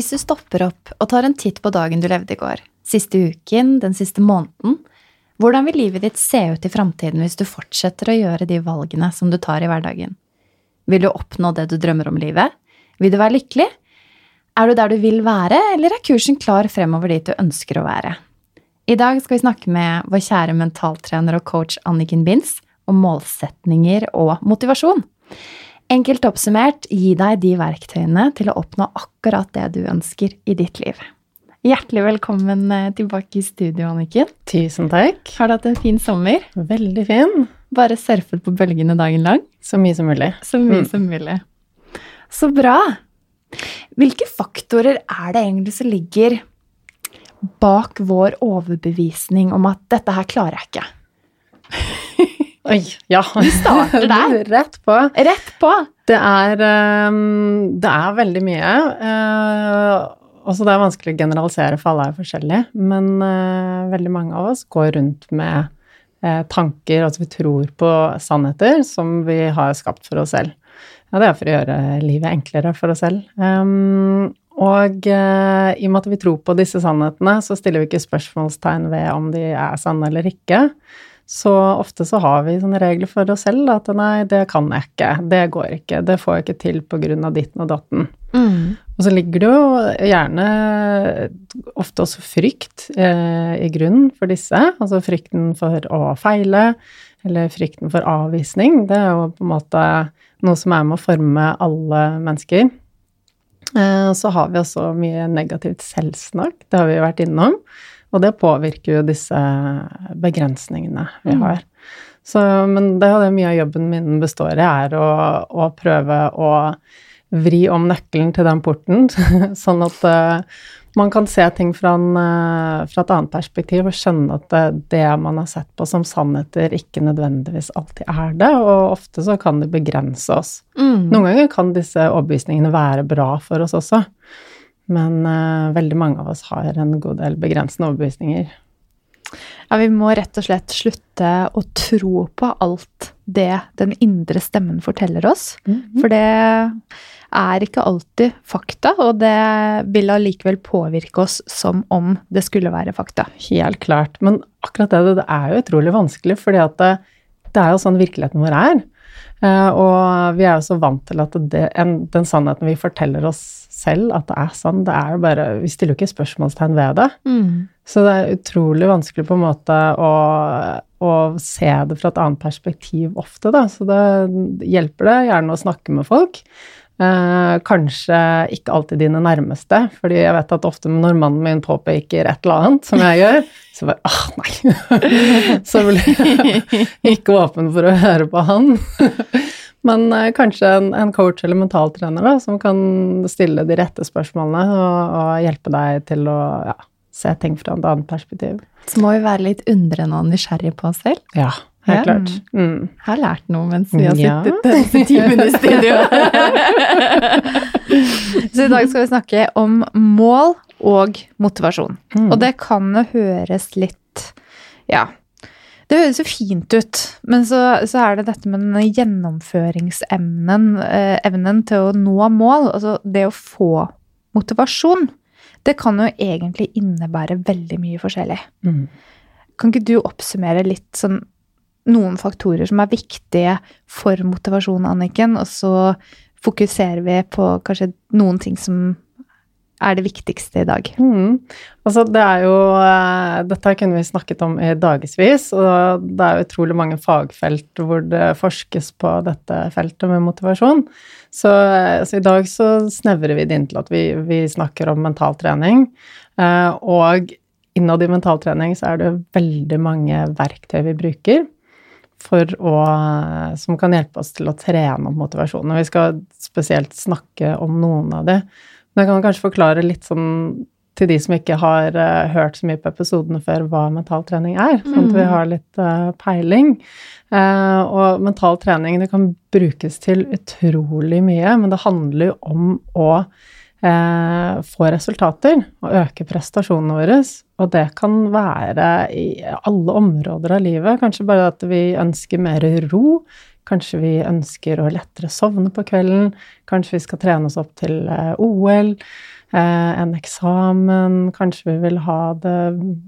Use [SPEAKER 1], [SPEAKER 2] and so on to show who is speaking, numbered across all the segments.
[SPEAKER 1] Hvis du stopper opp og tar en titt på dagen du levde i går, siste uken, den siste måneden, hvordan vil livet ditt se ut i framtiden hvis du fortsetter å gjøre de valgene som du tar i hverdagen? Vil du oppnå det du drømmer om livet? Vil du være lykkelig? Er du der du vil være, eller er kursen klar fremover dit du ønsker å være? I dag skal vi snakke med vår kjære mentaltrener og coach Anniken Binds om målsetninger og motivasjon. Enkelt oppsummert, gi deg de verktøyene til å oppnå akkurat det du ønsker i ditt liv. Hjertelig velkommen eh, tilbake i studio, Anniken.
[SPEAKER 2] Tusen takk.
[SPEAKER 1] Har du hatt en fin sommer?
[SPEAKER 2] Veldig fin.
[SPEAKER 1] Bare surfet på bølgene dagen lang?
[SPEAKER 2] Så mye som mulig.
[SPEAKER 1] Så mye
[SPEAKER 2] Mm.
[SPEAKER 1] som mulig. Så bra. Hvilke faktorer er det egentlig som ligger bak vår overbevisning om at dette her klarer jeg ikke?
[SPEAKER 2] Oi, ja.
[SPEAKER 1] Vi starter der.
[SPEAKER 2] Rett på.
[SPEAKER 1] Rett på!
[SPEAKER 2] Det er, ehm, det er veldig mye. eh, Også det er vanskelig å generalisere, for alle er forskjellige. Men eh, veldig mange av oss går rundt med eh, tanker, altså vi tror på sannheter som vi har skapt for oss selv. Ja, det er for å gjøre livet enklere for oss selv. Um, og uh, i og med at vi tror på disse sannhetene, så stiller vi ikke spørsmålstegn ved om de er sanne eller ikke. Så ofte så har vi sånne regler for oss selv at nei, det kan jeg ikke, det går ikke, det får jeg ikke til på grunn av ditten og datten.
[SPEAKER 1] Mm.
[SPEAKER 2] Og så ligger det jo gjerne ofte også frykt eh, i grunnen for disse, altså frykten for å feile, eller frykten for avvisning. Det er jo på en måte noe som er med å forme alle mennesker. Eh, så har vi også mye negativt selvsnakk, det har vi jo vært innom. Og det påvirker jo disse begrensningene vi
[SPEAKER 1] Mm.
[SPEAKER 2] har. Så, men det er det mye av jobben min består i, er å, å prøve å vri om nøkkelen til den porten, sånn at uh, man kan se ting fra, en, uh, fra et annet perspektiv og skjønne at det, det man har sett på som sannheter, ikke nødvendigvis alltid er det, og ofte så kan det begrense oss.
[SPEAKER 1] Mm.
[SPEAKER 2] Noen ganger kan disse overbevisningene være bra for oss også, men uh, veldig mange av oss har en god del begrensende overbevisninger.
[SPEAKER 3] Ja, vi må rett og slett slutte å tro på alt det den indre stemmen forteller oss. For det er ikke alltid fakta, og det vil allikevel påvirke oss som om det skulle være fakta.
[SPEAKER 2] Helt klart. Men akkurat det, det er jo utrolig vanskelig, fordi at det, det er jo sånn virkeligheten vår er. Eh, og vi er jo så vant til at det, en, den sannheten vi forteller oss selv at det er sånn. det er bare Vi stiller jo ikke spørsmålstegn ved det. Så det er utrolig vanskelig på en måte å, å se det fra et annet perspektiv ofte, da. Så det hjelper det gjerne å snakke med folk. Eh, kanskje ikke alltid dine nærmeste, fordi jeg vet at ofte når mannen min påpeker et eller annet, som jeg gjør, så bare åh, nei. så blir jeg ikke åpen for å høre på han. Men eh, kanskje en, en coach eller mentaltrener da, som kan stille de rette spørsmålene og, og hjelpe deg til å ja, se ting fra et annet perspektiv.
[SPEAKER 1] Så må vi være litt undrende og nysgjerrige på oss selv.
[SPEAKER 2] Ja, helt
[SPEAKER 1] Ja.
[SPEAKER 2] klart. Mm.
[SPEAKER 1] Jeg har lært noe mens vi har
[SPEAKER 2] Ja.
[SPEAKER 1] sittet disse timene i studio. Så i dag skal vi snakke om mål og motivasjon.
[SPEAKER 2] Mm.
[SPEAKER 1] Og det kan jo høres litt Ja. Det høres jo fint ut, men så, så er det dette med denne gjennomføringsevnen eh, evnen til å nå mål. Altså det å få motivasjon. Det kan jo egentlig innebære veldig mye forskjellig.
[SPEAKER 2] Mm.
[SPEAKER 1] Kan ikke du oppsummere litt sånn noen faktorer som er viktige for motivasjon, Anniken, og så fokuserer vi på kanskje noen ting som er det viktigste i dag?
[SPEAKER 2] Mm. Altså, det er jo eh, Dette kunne vi snakket om i dagevis, og det er utrolig mange fagfelt hvor det forskes på dette feltet med motivasjon. Så, eh, så i dag så snevrer vi det inn til at vi, vi snakker om mentaltrening. Eh, og innad i mentaltrening så er det veldig mange verktøy vi bruker å, som kan hjelpe oss til å trene opp motivasjonen. Vi skal spesielt snakke om noen av de. Men jeg kan kanskje forklare litt sånn til de som ikke har uh, hørt så mye på episodene før, hva mental trening er, sånn at vi har litt uh, peiling. Uh, og mental trening det kan brukes til utrolig mye, men det handler jo om å få resultater og øke prestasjonene våre. Og det kan være i alle områder av livet. Kanskje bare at vi ønsker mer ro. Kanskje vi ønsker å lettere sovne på kvelden. Kanskje vi skal trene oss opp til OL. Eh, en eksamen, kanskje vi vil ha det,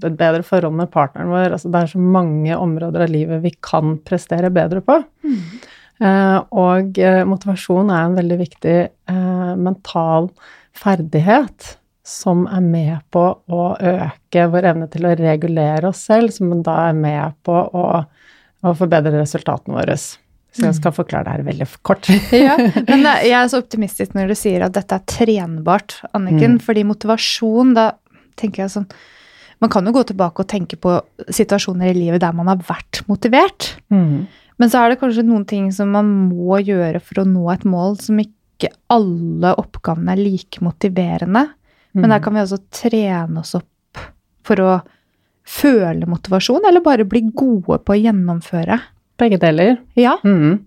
[SPEAKER 2] et bedre forhold med partneren vår. Altså, det er så mange områder av livet vi kan prestere bedre på. Mm. Eh, og eh, motivasjon er en veldig viktig mental ferdighet som er med på å øke vår evne til å regulere oss selv, som da er med på å, å forbedre resultatene våre. Så jeg skal forklare det her veldig kort.
[SPEAKER 3] ja, men jeg er så optimistisk når du sier at dette er trenbart, Anniken. Mm. Fordi motivasjon, da tenker jeg sånn Man kan jo gå tilbake og tenke på situasjoner i livet der man har vært motivert. Mm. Men så er det kanskje noen ting som man må gjøre for å nå et mål som ikke alle oppgavene er like motiverende. Men der mm. kan vi også trene oss opp for å føle motivasjon, eller bare bli gode på å gjennomføre.
[SPEAKER 2] Begge deler.
[SPEAKER 3] Ja.
[SPEAKER 2] Mm.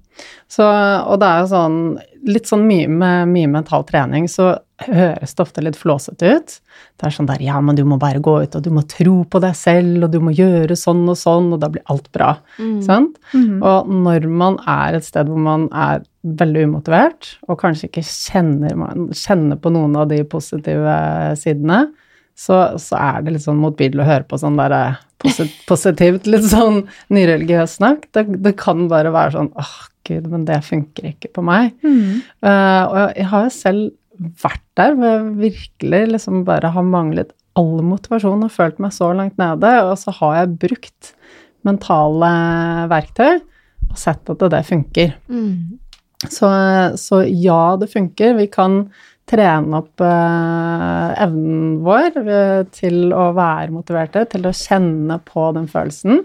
[SPEAKER 2] Så, og det er jo sånn Litt sånn mye med mye mental trening, så høres det ofte litt flåsete ut. Det er sånn der Ja, men du må bare gå ut, og du må tro på deg selv, og du må gjøre sånn og sånn, og da blir alt bra. Mm. Sant? Mm. Og når man er et sted hvor man er veldig umotivert, og kanskje ikke kjenner, kjenner på noen av de positive sidene, så, så, er det litt sånn motbydelig å høre på sånn derre posit positivt, litt sånn nyreligiøs snakk. Det, det, kan bare være sånn åh, oh, gud, men det funker ikke på meg. Mm. Uh, og jeg har jo selv vært der hvor jeg virkelig liksom bare har manglet all motivasjon og følt meg så langt nede, og så har jeg brukt mentale verktøy og sett at det funker. Mm. Så, så ja, det funker. Vi kan trene opp eh, evnen vår eh, til å være motiverte, til å kjenne på den følelsen.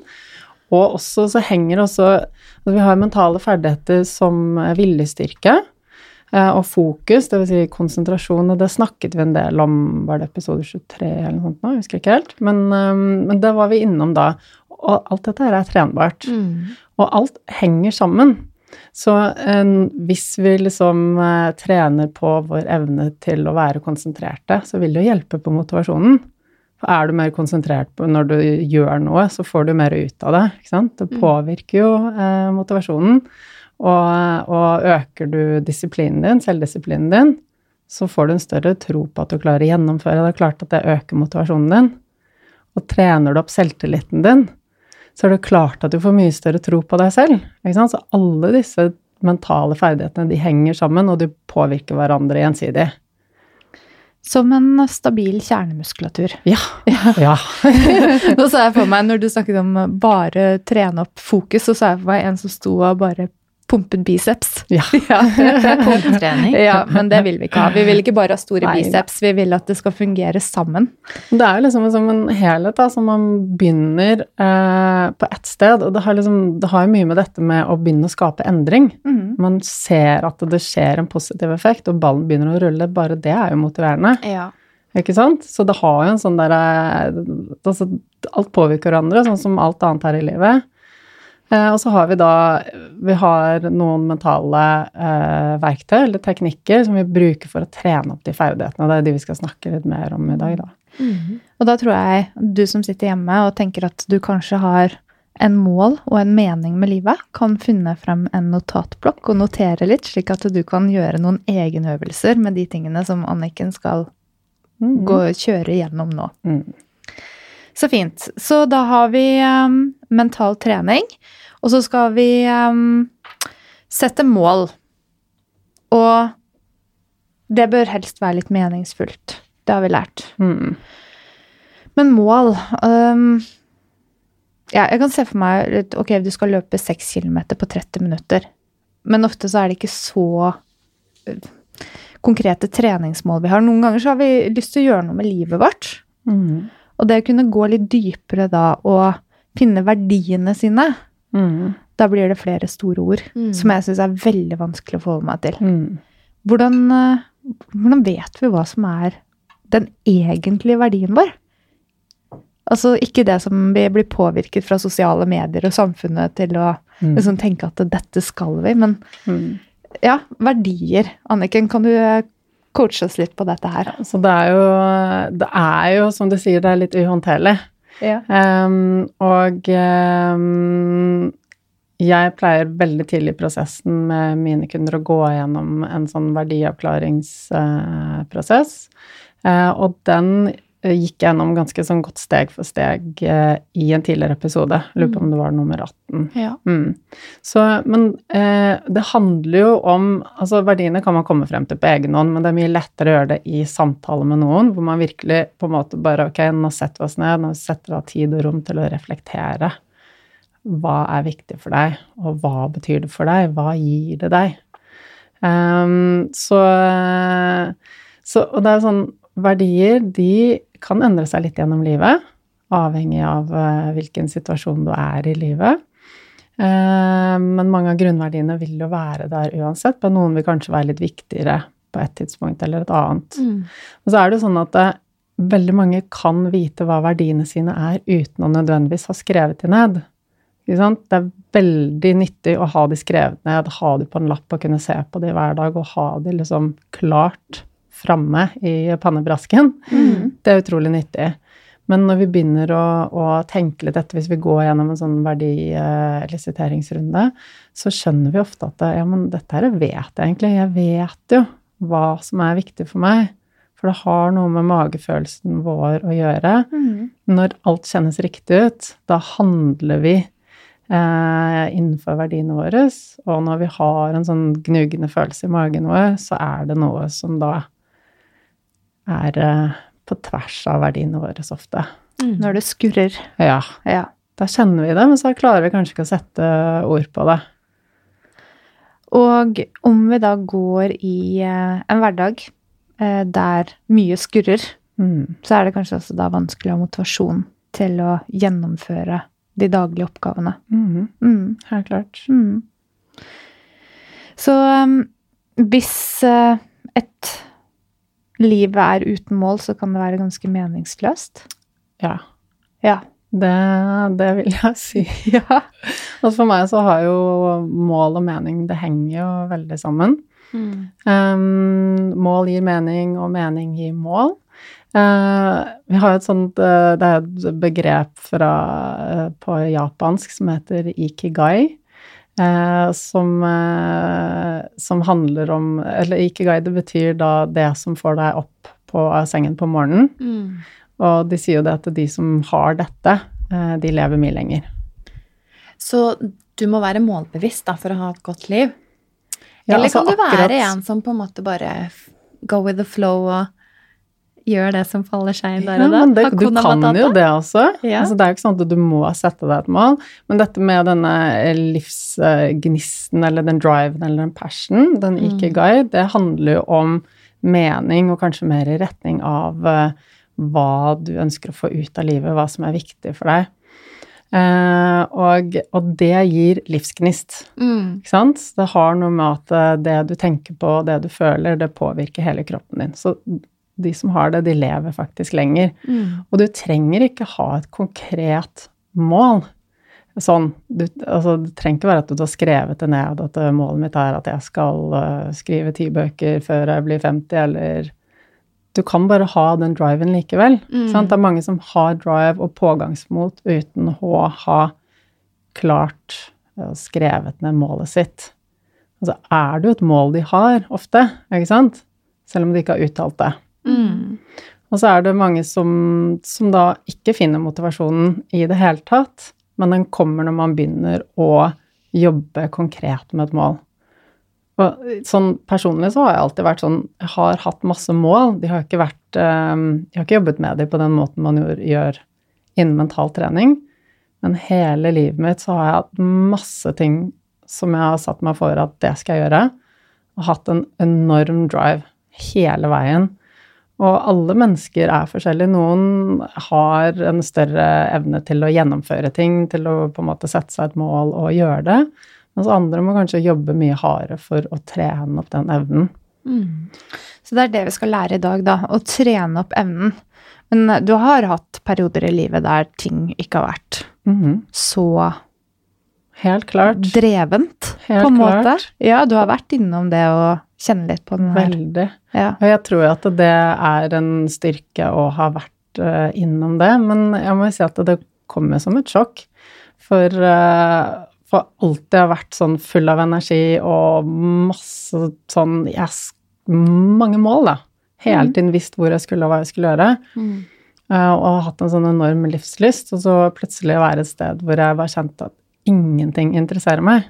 [SPEAKER 2] Og også så henger også altså vi har mentale ferdigheter som viljestyrke eh, og fokus, dvs. Si konsentrasjon, og det snakket vi en del om, var det episode 23 eller noe sånt nå, jeg husker ikke helt, men, men det var vi innom da. Og alt dette her er trenbart. Mm. Og alt henger sammen. Så eh, hvis vi liksom eh, trener på vår evne til å være konsentrerte, så vil det jo hjelpe på motivasjonen. For er du mer konsentrert på når du gjør noe, så får du mer ut av det. ikke sant? Det mm. påvirker jo eh, motivasjonen. Og, og, øker du disiplinen din, selvdisiplinen din, så får du en større tro på at du klarer å gjennomføre. Det er klart at det øker motivasjonen din. Og trener du opp selvtilliten din, så er det klart at du får mye større tro på deg selv. Så alle disse mentale ferdighetene de henger sammen, og du påvirker hverandre gjensidig.
[SPEAKER 3] Som en stabil kjernemuskulatur.
[SPEAKER 2] Ja. ja.
[SPEAKER 3] Nå så jeg for meg, når du snakket om bare trene opp fokus, så så jeg for meg en som sto og bare pumpet biceps.
[SPEAKER 2] Ja.
[SPEAKER 3] ja. Pumpetrening. Ja, men det vil vi ikke ha. Vi vil ikke bare ha store Nei, biceps, vi vil at det skal fungere sammen.
[SPEAKER 2] Det er liksom som en helhet, da, som man begynner eh, på ett sted. Og det har, liksom, det har jo mye med dette med å begynne å skape endring. Mm. Man ser at det skjer en positiv effekt, og ballen begynner å rulle. Bare det er jo motiverende.
[SPEAKER 3] Ja.
[SPEAKER 2] Ikke sant? Så det har jo en sånn derre altså, Alt påvirker hverandre, sånn som alt annet her i livet. Eh, og så har vi da vi har noen mentale eh, verktøy eller teknikker som vi bruker for å trene opp de ferdighetene. og Det er de vi skal snakke litt mer om i dag, da.
[SPEAKER 3] Mm. Og da tror jeg du som sitter hjemme og tenker at du kanskje har en mål og en mening med livet, kan finne frem en notatblokk og notere litt, slik at du kan gjøre noen egenøvelser med de tingene som Anniken skal mm. gå, kjøre gjennom nå. Mm. Så fint. Så da har vi um, mental trening. Og så skal vi um, sette mål. Og det bør helst være litt meningsfullt. Det har vi lært. Mm. Men mål um, ja, Jeg kan se for meg ok, du skal løpe 6 km på 30 minutter. Men ofte så er det ikke så uh, konkrete treningsmål vi har. Noen ganger så har vi lyst til å gjøre noe med livet vårt. Mm. Og det å kunne gå litt dypere da og finne verdiene sine Mm. Da blir det flere store ord mm. som jeg syns er veldig vanskelig å forholde meg til. Mm. Hvordan, eh, hvordan, vet vi hva som er den egentlige verdien vår. Altså ikke det som vi blir påvirket fra sosiale medier og samfunnet til å
[SPEAKER 2] Mm.
[SPEAKER 3] liksom tenke at dette skal vi, men
[SPEAKER 2] Mm.
[SPEAKER 3] ja, verdier. Anniken, kan du eh, coache oss litt på dette her?
[SPEAKER 2] Så det er jo, det er jo, som du sier, det er litt uhåndterlig.
[SPEAKER 3] Ja.
[SPEAKER 2] Um, og um, jeg pleier veldig tidlig i prosessen med mine kunder å gå gjennom en sånn verdiavklaringsprosess. Eh, og den gikk gjennom ganske sånn godt steg for steg eh, i en tidligere episode. Lurer på om det var nummer 18.
[SPEAKER 1] Ja.
[SPEAKER 2] Mm. Så, men eh, det handler jo om Altså, verdiene kan man komme frem til på egen hånd, men det er mye lettere å gjøre det i samtale med noen, hvor man virkelig på en måte bare Ok, nå setter vi oss ned, nå setter vi av tid og rom til å reflektere. Hva er viktig for deg, og hva betyr det for deg? Hva gir det deg? Um, så, så Og det er sånn Verdier, de kan endre seg litt gjennom livet, avhengig av eh, hvilken situasjon du er i livet. Eh, Men mange av grunnverdiene vil jo være der uansett, men noen vil kanskje være litt viktigere på et tidspunkt eller et annet.
[SPEAKER 1] Mm.
[SPEAKER 2] Og så er det jo sånn at det, veldig mange kan vite hva verdiene sine er uten å nødvendigvis ha skrevet de ned. Det er veldig nyttig å ha de skrevet ned, ha de på en lapp og kunne se på de hver dag, og ha de liksom klart framme i pannebrasken. Det er utrolig nyttig. Men når vi begynner å, å tenke litt etter, hvis vi går gjennom en sånn verdilisiteringsrunde, så skjønner vi ofte at ja, men dette her vet jeg egentlig. Jeg vet jo hva som er viktig for meg. For det har noe med magefølelsen vår å gjøre. Når alt kjennes riktig ut, da handler vi eh, innenfor verdiene våre. Og når vi har en sånn gnugende følelse i magen vår, så er det noe som da er eh, på tvers av verdiene våre så ofte.
[SPEAKER 3] Når det skurrer.
[SPEAKER 2] Ja,
[SPEAKER 3] Ja.
[SPEAKER 2] da kjenner vi det, men så klarer vi kanskje ikke å sette ord på det.
[SPEAKER 3] Og om vi da går i eh, en hverdag eh, der mye skurrer,
[SPEAKER 2] Mm.
[SPEAKER 3] så er det kanskje også da vanskelig å ha motivasjon til å gjennomføre de daglige oppgavene.
[SPEAKER 2] Mm.
[SPEAKER 3] Mm.
[SPEAKER 2] Helt klart.
[SPEAKER 3] Mm. Så um, hvis uh, et liv er uten mål, så kan det være ganske meningsløst.
[SPEAKER 2] Ja.
[SPEAKER 3] Ja.
[SPEAKER 2] Det, det vil jeg si.
[SPEAKER 3] Ja.
[SPEAKER 2] Og for meg så har jo mål og mening Det henger jo veldig sammen.
[SPEAKER 1] Mm.
[SPEAKER 2] Um, mål gir mening, og mening gir mål. Uh, vi har et sånt uh, Det er et begrep fra, uh, på japansk som heter ikigai. Uh, som, eh, som handler om Eller ikigai, det betyr da det som får deg opp på sengen på morgenen.
[SPEAKER 1] Mm.
[SPEAKER 2] Og de sier jo det at de som har dette, eh, de lever mye lenger.
[SPEAKER 1] Så du må være målbevisst da, for å ha et godt liv?
[SPEAKER 2] Ja,
[SPEAKER 1] Eller
[SPEAKER 2] altså
[SPEAKER 1] kan du være
[SPEAKER 2] akkurat-
[SPEAKER 1] en som på en måte bare go with the flow og gjør det som faller seg inn der og da?
[SPEAKER 2] men det, du kan jo det også.
[SPEAKER 1] Ja.
[SPEAKER 2] Altså, det er jo ikke sånn at du må sette deg et mål. Men dette med denne livsgnisten eller den driven eller den passion, den
[SPEAKER 1] Mm.
[SPEAKER 2] ikigai, det handler jo om mening og kanskje mer i retning av eh, hva du ønsker å få ut av livet, hva som er viktig for deg. Eh, og, og det gir livsgnist.
[SPEAKER 1] Mm.
[SPEAKER 2] Ikke sant? Det har noe med at eh, det du tenker på, det du føler, det påvirker hele kroppen din. Så de som har det, de lever faktisk lenger.
[SPEAKER 1] Mm.
[SPEAKER 2] Og du trenger ikke ha et konkret mål. Sånn, du, altså, det trenger ikke være at du har skrevet det ned, at eh, målet mitt er at jeg skal eh, skrive ti bøker før jeg blir 50, eller Du kan bare ha den driven likevel.
[SPEAKER 1] Mm.
[SPEAKER 2] Sant? Det er mange som har drive og pågangsmot uten å ha klart og skrevet ned målet sitt. Altså er det jo et mål de har, ofte, ikke sant? Selv om de ikke har uttalt det.
[SPEAKER 1] Mm.
[SPEAKER 2] Og så er det mange som, som da ikke finner motivasjonen i det hele tatt, men den kommer når man begynner å jobbe konkret med et mål. Og sånn personlig så har jeg alltid vært sånn Jeg har hatt masse mål. De har ikke vært eh, Jeg har ikke jobbet med dem på den måten man gjør innen mental trening. Men hele livet mitt så har jeg hatt masse ting som jeg har satt meg for at det skal jeg gjøre. Og hatt en enorm drive hele veien. Og alle mennesker er forskjellige. Noen har en større evne til å gjennomføre ting, til å på en måte sette seg et mål og gjøre det. Mens andre må kanskje jobbe mye hardere for å trene opp den evnen.
[SPEAKER 1] Mm.
[SPEAKER 3] Så det er det vi skal lære i dag, da. Å trene opp evnen. Men du har hatt perioder i livet der ting ikke har vært
[SPEAKER 2] Mhm.
[SPEAKER 3] så
[SPEAKER 2] Helt klart.
[SPEAKER 3] drevent,
[SPEAKER 2] Helt
[SPEAKER 3] på en måte. Ja, du har vært innom det og kjenne litt på den her.
[SPEAKER 2] Veldig.
[SPEAKER 3] Ja.
[SPEAKER 2] Og jeg tror at det er en styrke å ha vært uh, innom det, men jeg må jo si at det kommer som et sjokk. For, uh, for alltid har vært sånn full av energi og masse sånn yes, Mange mål, da. Hele
[SPEAKER 3] Mm.
[SPEAKER 2] tiden visst hvor jeg skulle og hva jeg skulle gjøre.
[SPEAKER 1] Mm.
[SPEAKER 2] eh, og har hatt en sånn enorm livslyst, og så plutselig være et sted hvor jeg bare kjente at ingenting interesserer meg.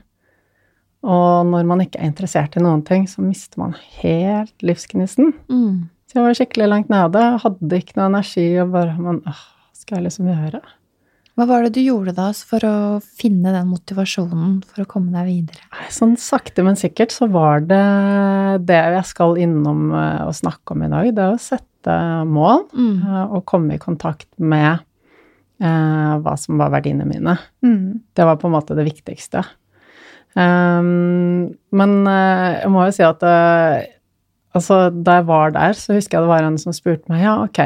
[SPEAKER 2] Og når man ikke er interessert i noen ting, så mister man helt livsgnisten.
[SPEAKER 1] Mm.
[SPEAKER 2] Så jeg var skikkelig langt nede, hadde ikke noe energi og bare Men åh, skal jeg liksom gjøre?
[SPEAKER 1] Hva var det du gjorde da for å finne den motivasjonen for å komme deg videre?
[SPEAKER 2] Sånn sakte, men sikkert så var det det jeg skal innom eh, og snakke om i dag. Det er å sette mål
[SPEAKER 1] Mm.
[SPEAKER 2] eh, og komme i kontakt med eh, hva som var verdiene mine.
[SPEAKER 3] Mm.
[SPEAKER 2] Det var på en måte det viktigste. Um, men eh, jeg må jo si at eh, altså, da jeg var der, så husker jeg det var en som spurte meg ja, ok,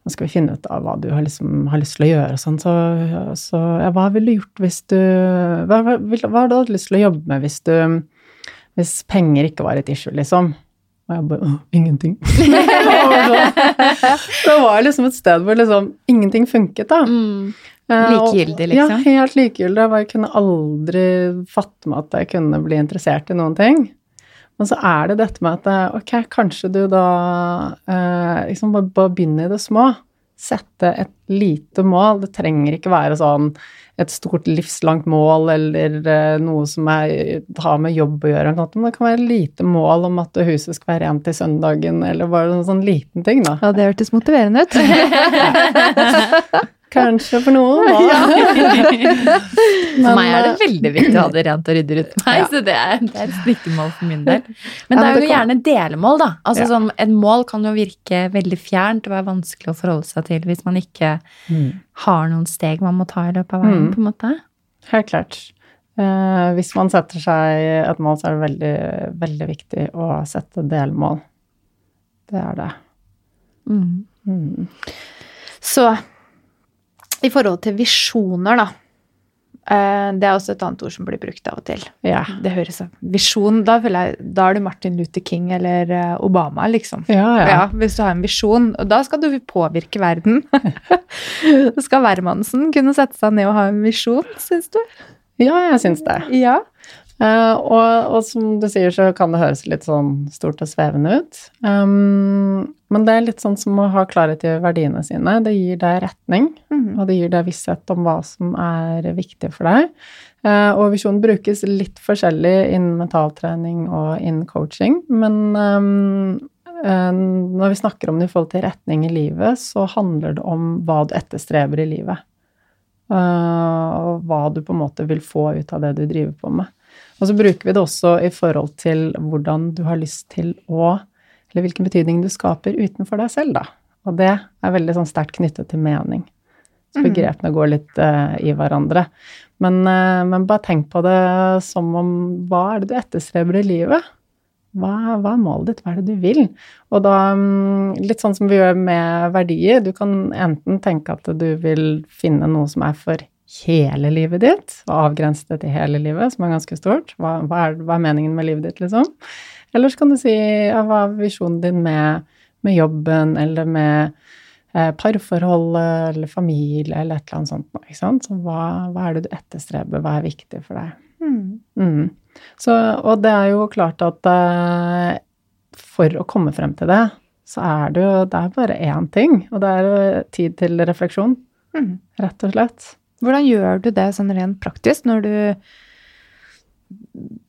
[SPEAKER 2] nå skal vi finne ut av hva du har, liksom, har lyst til å gjøre og sånn. Så, så ja, hva ville du gjort hvis du hva, hva, hva har du lyst til å jobbe med hvis du hvis penger ikke var et issue, liksom? Og jeg bare «Åh, ingenting. det var liksom et sted hvor liksom ingenting funket, da.
[SPEAKER 1] Mm.
[SPEAKER 2] Eh,
[SPEAKER 1] Likegyldig, liksom?
[SPEAKER 2] Ja, helt likegyldig. Jeg kunne aldri fatte meg at jeg kunne bli interessert i noen ting. Men så er det dette med at eh, ok, kanskje du da eh, liksom bare, bare begynne i det små. Sette et lite mål. Det trenger ikke være sånn et stort livslangt mål eller eh, noe som er, har med jobb å gjøre. eller noe, Men det kan være et lite mål om at huset skal være rent til søndagen, eller bare en sånn liten ting, da.
[SPEAKER 3] Ja, det hørtes motiverende ut.
[SPEAKER 2] Kanskje for noen, da.
[SPEAKER 1] For meg er det
[SPEAKER 2] eh,
[SPEAKER 1] veldig viktig å ha det rent og ryddig rundt meg,
[SPEAKER 2] Ja.
[SPEAKER 1] så det er, det er et viktig mål for min del. Men
[SPEAKER 2] Ja,
[SPEAKER 1] det er jo gjerne delmål, da. Altså
[SPEAKER 2] Ja.
[SPEAKER 1] sånn, Et mål kan jo virke veldig fjernt og være vanskelig å forholde seg til hvis man ikke
[SPEAKER 2] Mm.
[SPEAKER 1] har noen steg man må ta i løpet av veien,
[SPEAKER 2] Mm.
[SPEAKER 1] på en måte.
[SPEAKER 2] Helt klart. Eh, hvis man setter seg et mål, så er det veldig, veldig viktig å sette delmål. Det er det.
[SPEAKER 1] Mm.
[SPEAKER 2] Mm.
[SPEAKER 3] Så i forhold til visjoner, da. eh, Det er også et annet ord som blir brukt av og til.
[SPEAKER 2] Ja.
[SPEAKER 3] Det høres ut Visjon, da, jeg, da er du Martin Luther King eller eh, Obama, liksom.
[SPEAKER 2] Ja, ja.
[SPEAKER 3] Ja, hvis du har en visjon, og da skal du påvirke verden. skal hvermannsen kunne sette seg ned og ha en visjon, syns du?
[SPEAKER 2] ja jeg syns det.
[SPEAKER 3] Ja.
[SPEAKER 2] Eh, og, og som du sier, så kan det høres litt sånn stort og svevende ut. Um, men det er litt sånn som å ha klarhet i verdiene sine. Det gir deg retning,
[SPEAKER 3] Mhm.
[SPEAKER 2] og det gir deg visshet om hva som er viktig for deg. Uh, og visjon brukes litt forskjellig innen mentaltrening og innen coaching, men um, eh, når vi snakker om det i forhold til retning i livet, så handler det om hva du etterstreber i livet. Og hva du på en måte vil få ut av det du driver på med. Og så bruker vi det også i forhold til hvordan du har lyst til å Eller hvilken betydning du skaper utenfor deg selv, da. Og det er veldig sånn sterkt knyttet til mening. Så
[SPEAKER 3] Mhm.
[SPEAKER 2] begrepene går litt uh, i hverandre. Men, uh, men bare tenk på det som om Hva er det du etterstreber i livet? Hva, hva er målet ditt? Hva er det du vil? Og da, mm, litt sånn som vi gjør med verdier, du kan enten tenke at du vil finne noe som er for hele livet ditt, og avgrense det til hele livet, som er ganske stort. Hva, hva, er, hva er meningen med livet ditt, liksom? Eller så kan du si ja, hva er visjonen din med, med jobben, eller med eh, parforholdet, eller familie, eller et eller annet sånt. Ikke sant? Så hva, hva er det du etterstreber? Hva er viktig for deg?
[SPEAKER 3] Mm.
[SPEAKER 2] Mm. Så, og det er jo klart at eh, for å komme frem til det, så er det jo det er bare én ting, og det er jo tid til refleksjon,
[SPEAKER 3] Mm.
[SPEAKER 2] rett og slett.
[SPEAKER 3] Hvordan gjør du det sånn rent praktisk når du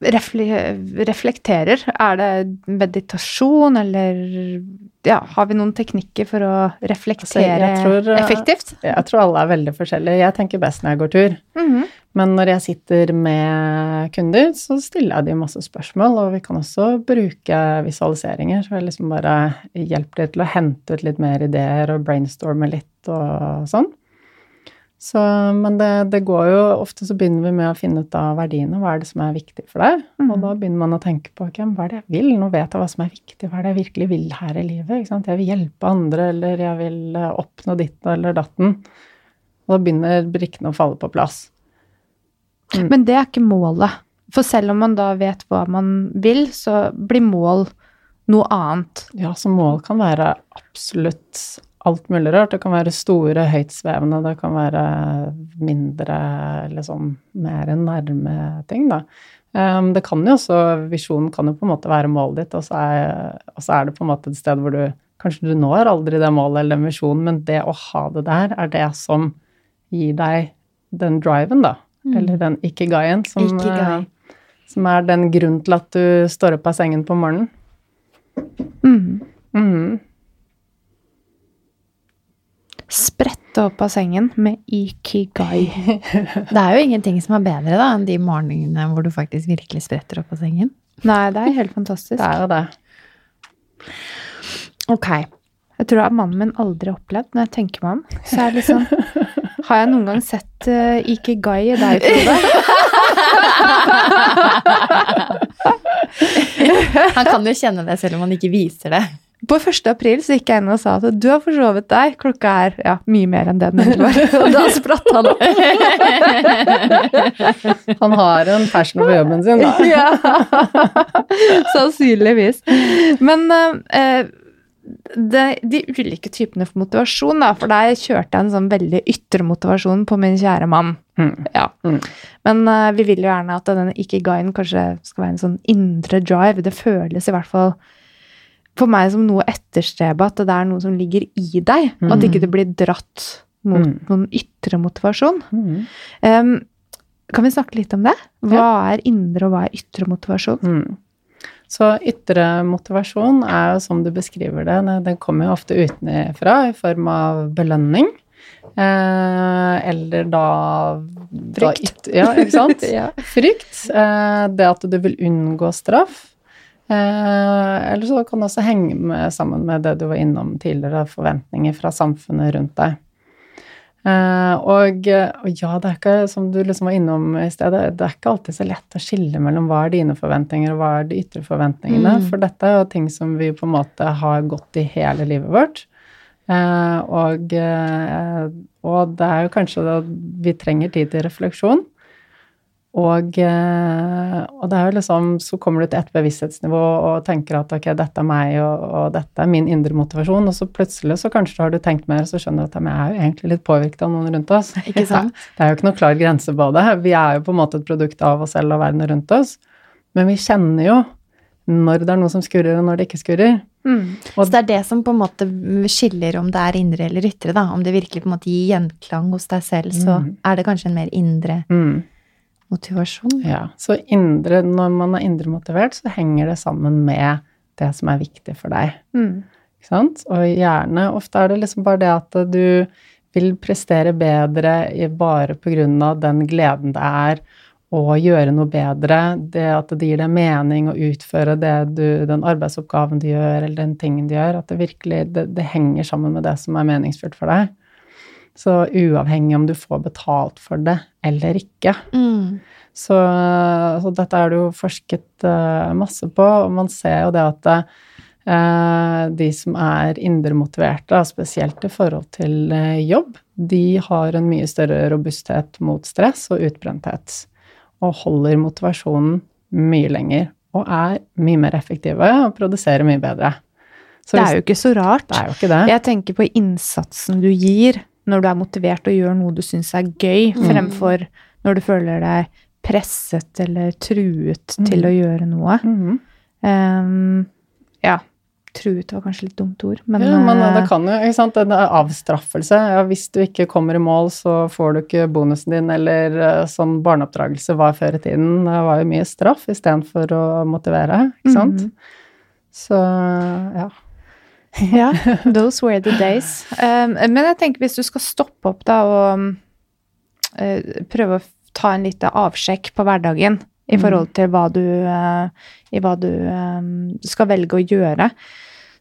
[SPEAKER 3] reflekterer? Er det meditasjon, eller ja, har vi noen teknikker for å reflektere
[SPEAKER 2] Altså, jeg tror, eh,
[SPEAKER 3] effektivt?
[SPEAKER 2] Jeg tror alle er veldig forskjellige. Jeg tenker best når jeg går tur.
[SPEAKER 3] Mhm.
[SPEAKER 2] Men når jeg sitter med kunder, så stiller jeg dem masse spørsmål, og vi kan også bruke visualiseringer. Så jeg liksom bare hjelper dem til å hente ut litt mer ideer og brainstorme litt og sånn. Så, men det, det, går jo Ofte så begynner vi med å finne ut av verdiene. Hva er det som er viktig for deg? Mm. Og da begynner man å tenke på okay, hva er det jeg vil? Nå vet jeg hva som er viktig. Hva er det jeg virkelig vil her i livet? Jeg vil hjelpe andre, eller jeg vil eh, oppnå ditt eller datten. Og da begynner brikkene å falle på plass.
[SPEAKER 3] Mm. Men det er ikke målet. For selv om man da vet hva man vil, så blir mål noe annet.
[SPEAKER 2] Ja, så mål kan være absolutt alt mulig rart. Det kan være store, høytsvevende, det kan være mindre, liksom mer nærme ting, da. Um, det kan jo også, Visjonen kan jo på en måte være målet ditt, og så, er, og så er det på en måte et sted hvor du Kanskje du når aldri det målet eller den visjonen, men det å ha det der er det som gir deg den driven, da. Mm. Eller den ikigaien, som, ikke uh, som er den grunnen til at du står opp av sengen på morgenen. Mm. Mm.
[SPEAKER 3] Sprette opp av sengen med ikigai.
[SPEAKER 1] det er jo ingenting som er bedre da, enn de morgenene hvor du faktisk virkelig spretter opp av sengen.
[SPEAKER 3] Nei, det er helt fantastisk.
[SPEAKER 2] Det er jo det.
[SPEAKER 3] Ok. Jeg tror at mannen min aldri har opplevd, når jeg tenker meg om, så er det liksom Har jeg noen gang sett uh, ikigai i deg, Frode?
[SPEAKER 1] han kan jo kjenne det selv om han ikke viser det.
[SPEAKER 3] På 1. april så gikk jeg inn og sa at du har forsovet deg. Klokka er ja, mye mer enn det den egentlig var. Og da spratt han opp.
[SPEAKER 2] han har en passion for jobben sin, da.
[SPEAKER 3] ja. Sannsynligvis. Men uh, det, de ulike typene for motivasjon, da, for der kjørte jeg en sånn veldig ytre motivasjon på min kjære mann. Mm. Ja. Mm. Men uh, vi vil jo gjerne at denne ikigaien kanskje skal være en sånn indre drive. Det føles i hvert fall for meg som noe etterstrebe, at det er noe som ligger i deg, mm. at ikke du blir dratt mot mm. noen ytre motivasjon. Mm. Um, kan vi snakke litt om det? Hva er indre, og hva er ytre motivasjon?
[SPEAKER 2] Mm. Så ytre motivasjon er jo som du beskriver det, den kommer jo ofte utenfra i form av belønning. Eh, eller da
[SPEAKER 3] Frykt.
[SPEAKER 2] Da, ja, ikke sant? ja. Frykt. Eh, det at du vil unngå straff. Eh, eller så kan det også henge med, sammen med det du var innom tidligere, forventninger fra samfunnet rundt deg. Eh, og, og, ja, det er ikke, som du liksom var innom i stedet, det er ikke alltid så lett å skille mellom hva er dine forventninger, og hva er de ytre forventningene. Mm. For dette er jo ting som vi på en måte har gått i hele livet vårt. Eh, og, og det er jo kanskje at vi trenger tid til refleksjon. Og, eh, og, det er jo liksom, så kommer du til et bevissthetsnivå og tenker at ok, dette er meg, og, og, dette er min indre motivasjon, og så plutselig så kanskje har du tenkt mer, og så skjønner du at jeg er jo egentlig litt påvirket av noen rundt oss.
[SPEAKER 1] Ikke sant?
[SPEAKER 2] Det er jo ikke noe klar grense på det. Vi er jo på en måte et produkt av oss selv og verden rundt oss. Men vi kjenner jo når det er noe som skurrer, og når det ikke skurrer.
[SPEAKER 1] Mm. så det er det som på en måte skiller om det er indre eller ytre, da. Om det virkelig på en måte gir gjenklang hos deg selv, så mm. er det kanskje en mer indre mm motivasjon.
[SPEAKER 2] Ja, så indre, når man er indre motivert, så henger det sammen med det som er viktig for deg. Mm. Ikke sant? Og gjerne Ofte er det liksom bare det at du vil prestere bedre bare på grunn av den gleden det er å gjøre noe bedre, det at det gir deg mening å utføre det du, den arbeidsoppgaven du gjør, eller den tingen du gjør, at det virkelig det, det henger sammen med det som er meningsfullt for deg. Så uavhengig om du får betalt for det eller ikke. Mm. Så, så, dette er det jo forsket uh, masse på, og man ser jo det at uh, de som er indremotiverte, spesielt i forhold til uh, jobb, de har en mye større robusthet mot stress og utbrenthet. Og holder motivasjonen mye lenger. Og er mye mer effektive og produserer mye bedre.
[SPEAKER 3] Så det er jo ikke så rart.
[SPEAKER 2] Det er jo ikke det.
[SPEAKER 3] Jeg tenker på innsatsen du gir når du er motivert og gjør noe du syns er gøy, mm. fremfor når du føler deg presset eller truet mm. til å gjøre noe. Mm. Um, ja. Truet var kanskje litt dumt ord,
[SPEAKER 2] men Ja, men det kan jo, ikke sant. En avstraffelse. Ja, hvis du ikke kommer i mål, så får du ikke bonusen din, eller eh, sånn barneoppdragelse var før i tiden. Det var jo mye straff istedenfor å motivere, ikke sant. Mm. Så ja.
[SPEAKER 3] ja, those were the days. Um, men jeg tenker hvis du skal stoppe opp da og uh, prøve å ta en liten avsjekk på hverdagen i mm. forhold til hva du, uh, i hva du um, skal velge å gjøre,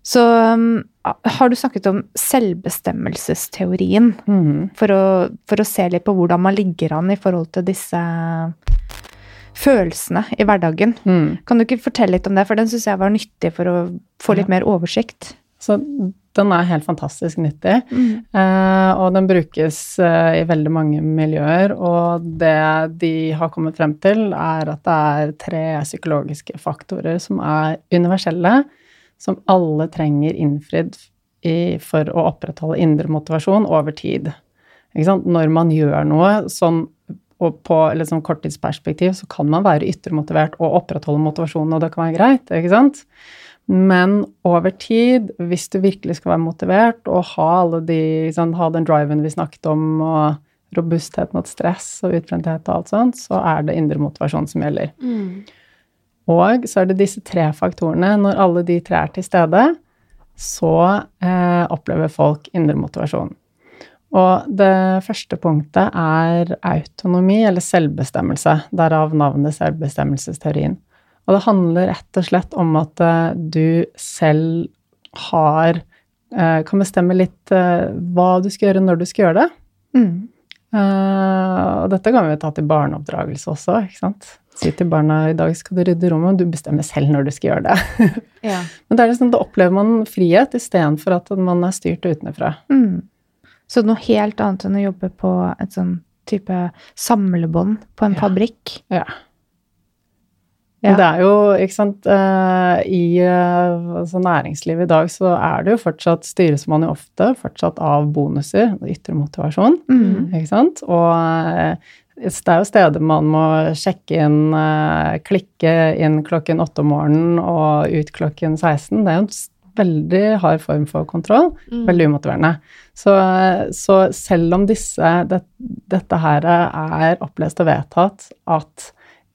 [SPEAKER 3] Så um, har du snakket om selvbestemmelsesteorien
[SPEAKER 2] Mhm.
[SPEAKER 3] for å, for å se litt på hvordan man ligger an i forhold til disse følelsene i hverdagen.
[SPEAKER 2] Mm.
[SPEAKER 3] Kan du ikke fortelle litt om det, for den syns jeg var nyttig for å få litt mer oversikt.
[SPEAKER 2] Så den er helt fantastisk nyttig. Eh, og den brukes eh, i veldig mange miljøer, og det de har kommet frem til, er at det er tre psykologiske faktorer som er universelle, som alle trenger innfridd i, for å opprettholde indre motivasjon over tid. Når man gjør noe sånn og på liksom korttidsperspektiv så kan man være yttermotivert og opprettholde motivasjonen, og det kan være greit, ikke sant? Men over tid, hvis du virkelig skal være motivert og ha de, sånn, ha den driven vi snakket om, og robusthet mot stress og utbrenthet og alt sånt, så er det indre motivasjon som gjelder. Og så er det disse tre faktorene. Når alle de tre er til stede, så eh, opplever folk indre motivasjon. Og det første punktet er autonomi, eller selvbestemmelse. Derav navnet selvbestemmelsesteorien. Og det handler rett og slett om at eh, du selv har eh, Kan bestemme litt eh, hva du skal gjøre når du skal gjøre det.
[SPEAKER 3] Mm.
[SPEAKER 2] Og dette kan vi ta til barneoppdragelse også, ikke sant. Si til barna i dag skal du rydde rommet, og du bestemmer selv når du skal gjøre det.
[SPEAKER 1] Ja.
[SPEAKER 2] Men det er liksom, da opplever man frihet istedenfor at man er styrt utenfra.
[SPEAKER 3] Mm. Så noe helt annet enn å jobbe på et sånn type samlebånd på en
[SPEAKER 2] Ja.
[SPEAKER 3] fabrikk.
[SPEAKER 2] Ja.
[SPEAKER 3] Ja.
[SPEAKER 2] Det er jo, ikke sant, eh, i eh, altså næringslivet i dag så er det jo fortsatt, styres man jo ofte fortsatt av bonuser, ytre motivasjon,
[SPEAKER 3] Mm.
[SPEAKER 2] ikke sant? Og eh, det er jo steder man må sjekke inn, klikke inn klokken åtte om morgenen og ut klokken 16. Det er jo en veldig hard form for kontroll. Veldig umotiverende. Så, så selv om disse, det, dette her er opplest og vedtatt at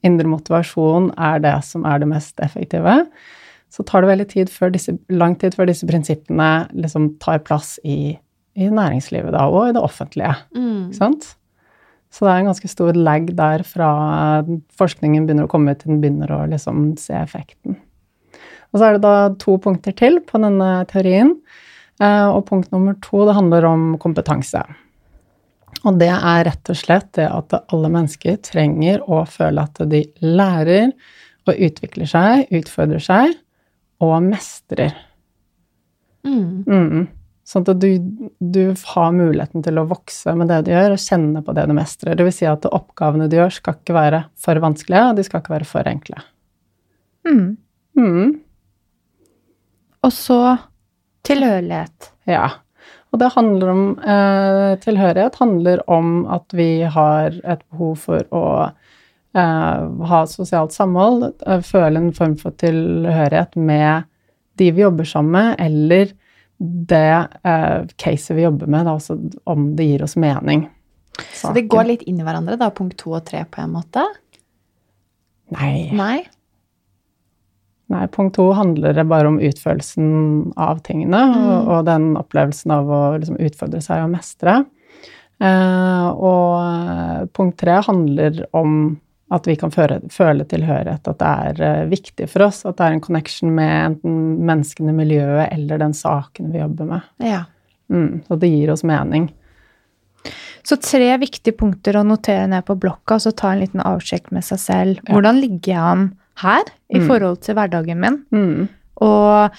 [SPEAKER 2] indre motivasjon er det som er det mest effektive, så tar det veldig tid før disse, lang tid før disse prinsippene liksom tar plass i, i næringslivet da, og i det offentlige.
[SPEAKER 1] Mm.
[SPEAKER 2] Ikke sant? Så det er en ganske stor lag der fra forskningen begynner å komme til den begynner å liksom se effekten. Og så er det da to punkter til på denne teorien. Eh, Og punkt nummer to, det handler om kompetanse. Og det er rett og slett det at alle mennesker trenger å føle at de lærer og utvikler seg, utfordrer seg og mestrer.
[SPEAKER 1] Mm.
[SPEAKER 2] Mm. Sånn at du, du har muligheten til å vokse med det du gjør, og kjenne på det du mestrer. Det vil si at oppgavene du gjør, skal ikke være for vanskelige, og de skal ikke være for enkle.
[SPEAKER 3] Mm.
[SPEAKER 2] Mm.
[SPEAKER 3] Og så tilhørighet.
[SPEAKER 2] Ja. Og det handler om eh, Tilhørighet handler om at vi har et behov for å eh, ha sosialt samhold, eh, føle en form for tilhørighet med de vi jobber sammen med, eller det eh, caset vi jobber med, da, altså om det gir oss mening.
[SPEAKER 1] Så det går litt inn i hverandre, da, punkt to og tre, på en måte?
[SPEAKER 2] Nei.
[SPEAKER 1] Nei?
[SPEAKER 2] Nei, punkt to handler bare om utførelsen av tingene, og, og den opplevelsen av å liksom utfordre seg og mestre. Eh, og punkt tre handler om at vi kan føle, føle tilhørighet, at det er eh, viktig for oss, at det er en connection med enten menneskene, miljøet eller den saken vi jobber med.
[SPEAKER 1] Ja.
[SPEAKER 2] Mm, så det gir oss mening.
[SPEAKER 3] Så tre viktige punkter å notere ned på blokka, og så ta en liten avsjekk med seg selv. Hvordan ligger jeg an her i
[SPEAKER 2] Mm.
[SPEAKER 3] forhold til hverdagen min?
[SPEAKER 2] Mm.
[SPEAKER 3] Og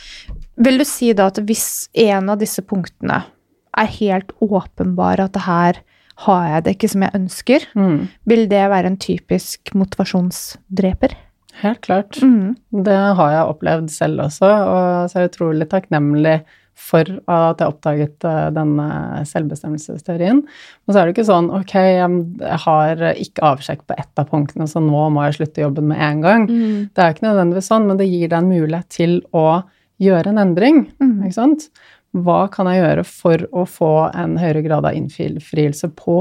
[SPEAKER 3] vil du si da at hvis en av disse punktene er helt åpenbar at det her har jeg det ikke som jeg ønsker,
[SPEAKER 2] Mm.
[SPEAKER 3] vil det være en typisk motivasjonsdreper?
[SPEAKER 2] Helt klart.
[SPEAKER 3] Mm.
[SPEAKER 2] Det har jeg opplevd selv også, og så er jeg utrolig takknemlig for at jeg oppdaget eh, denne selvbestemmelsesteorien. Men så er det ikke sånn ok, jeg har ikke avsjekk på ett av punktene, så nå må jeg slutte jobben med en gang.
[SPEAKER 3] Mm.
[SPEAKER 2] Det er ikke nødvendigvis sånn, men det gir deg en mulighet til å gjøre en endring.
[SPEAKER 3] Mm.
[SPEAKER 2] Ikke sant? Hva kan jeg gjøre for å få en høyere grad av innfrielse på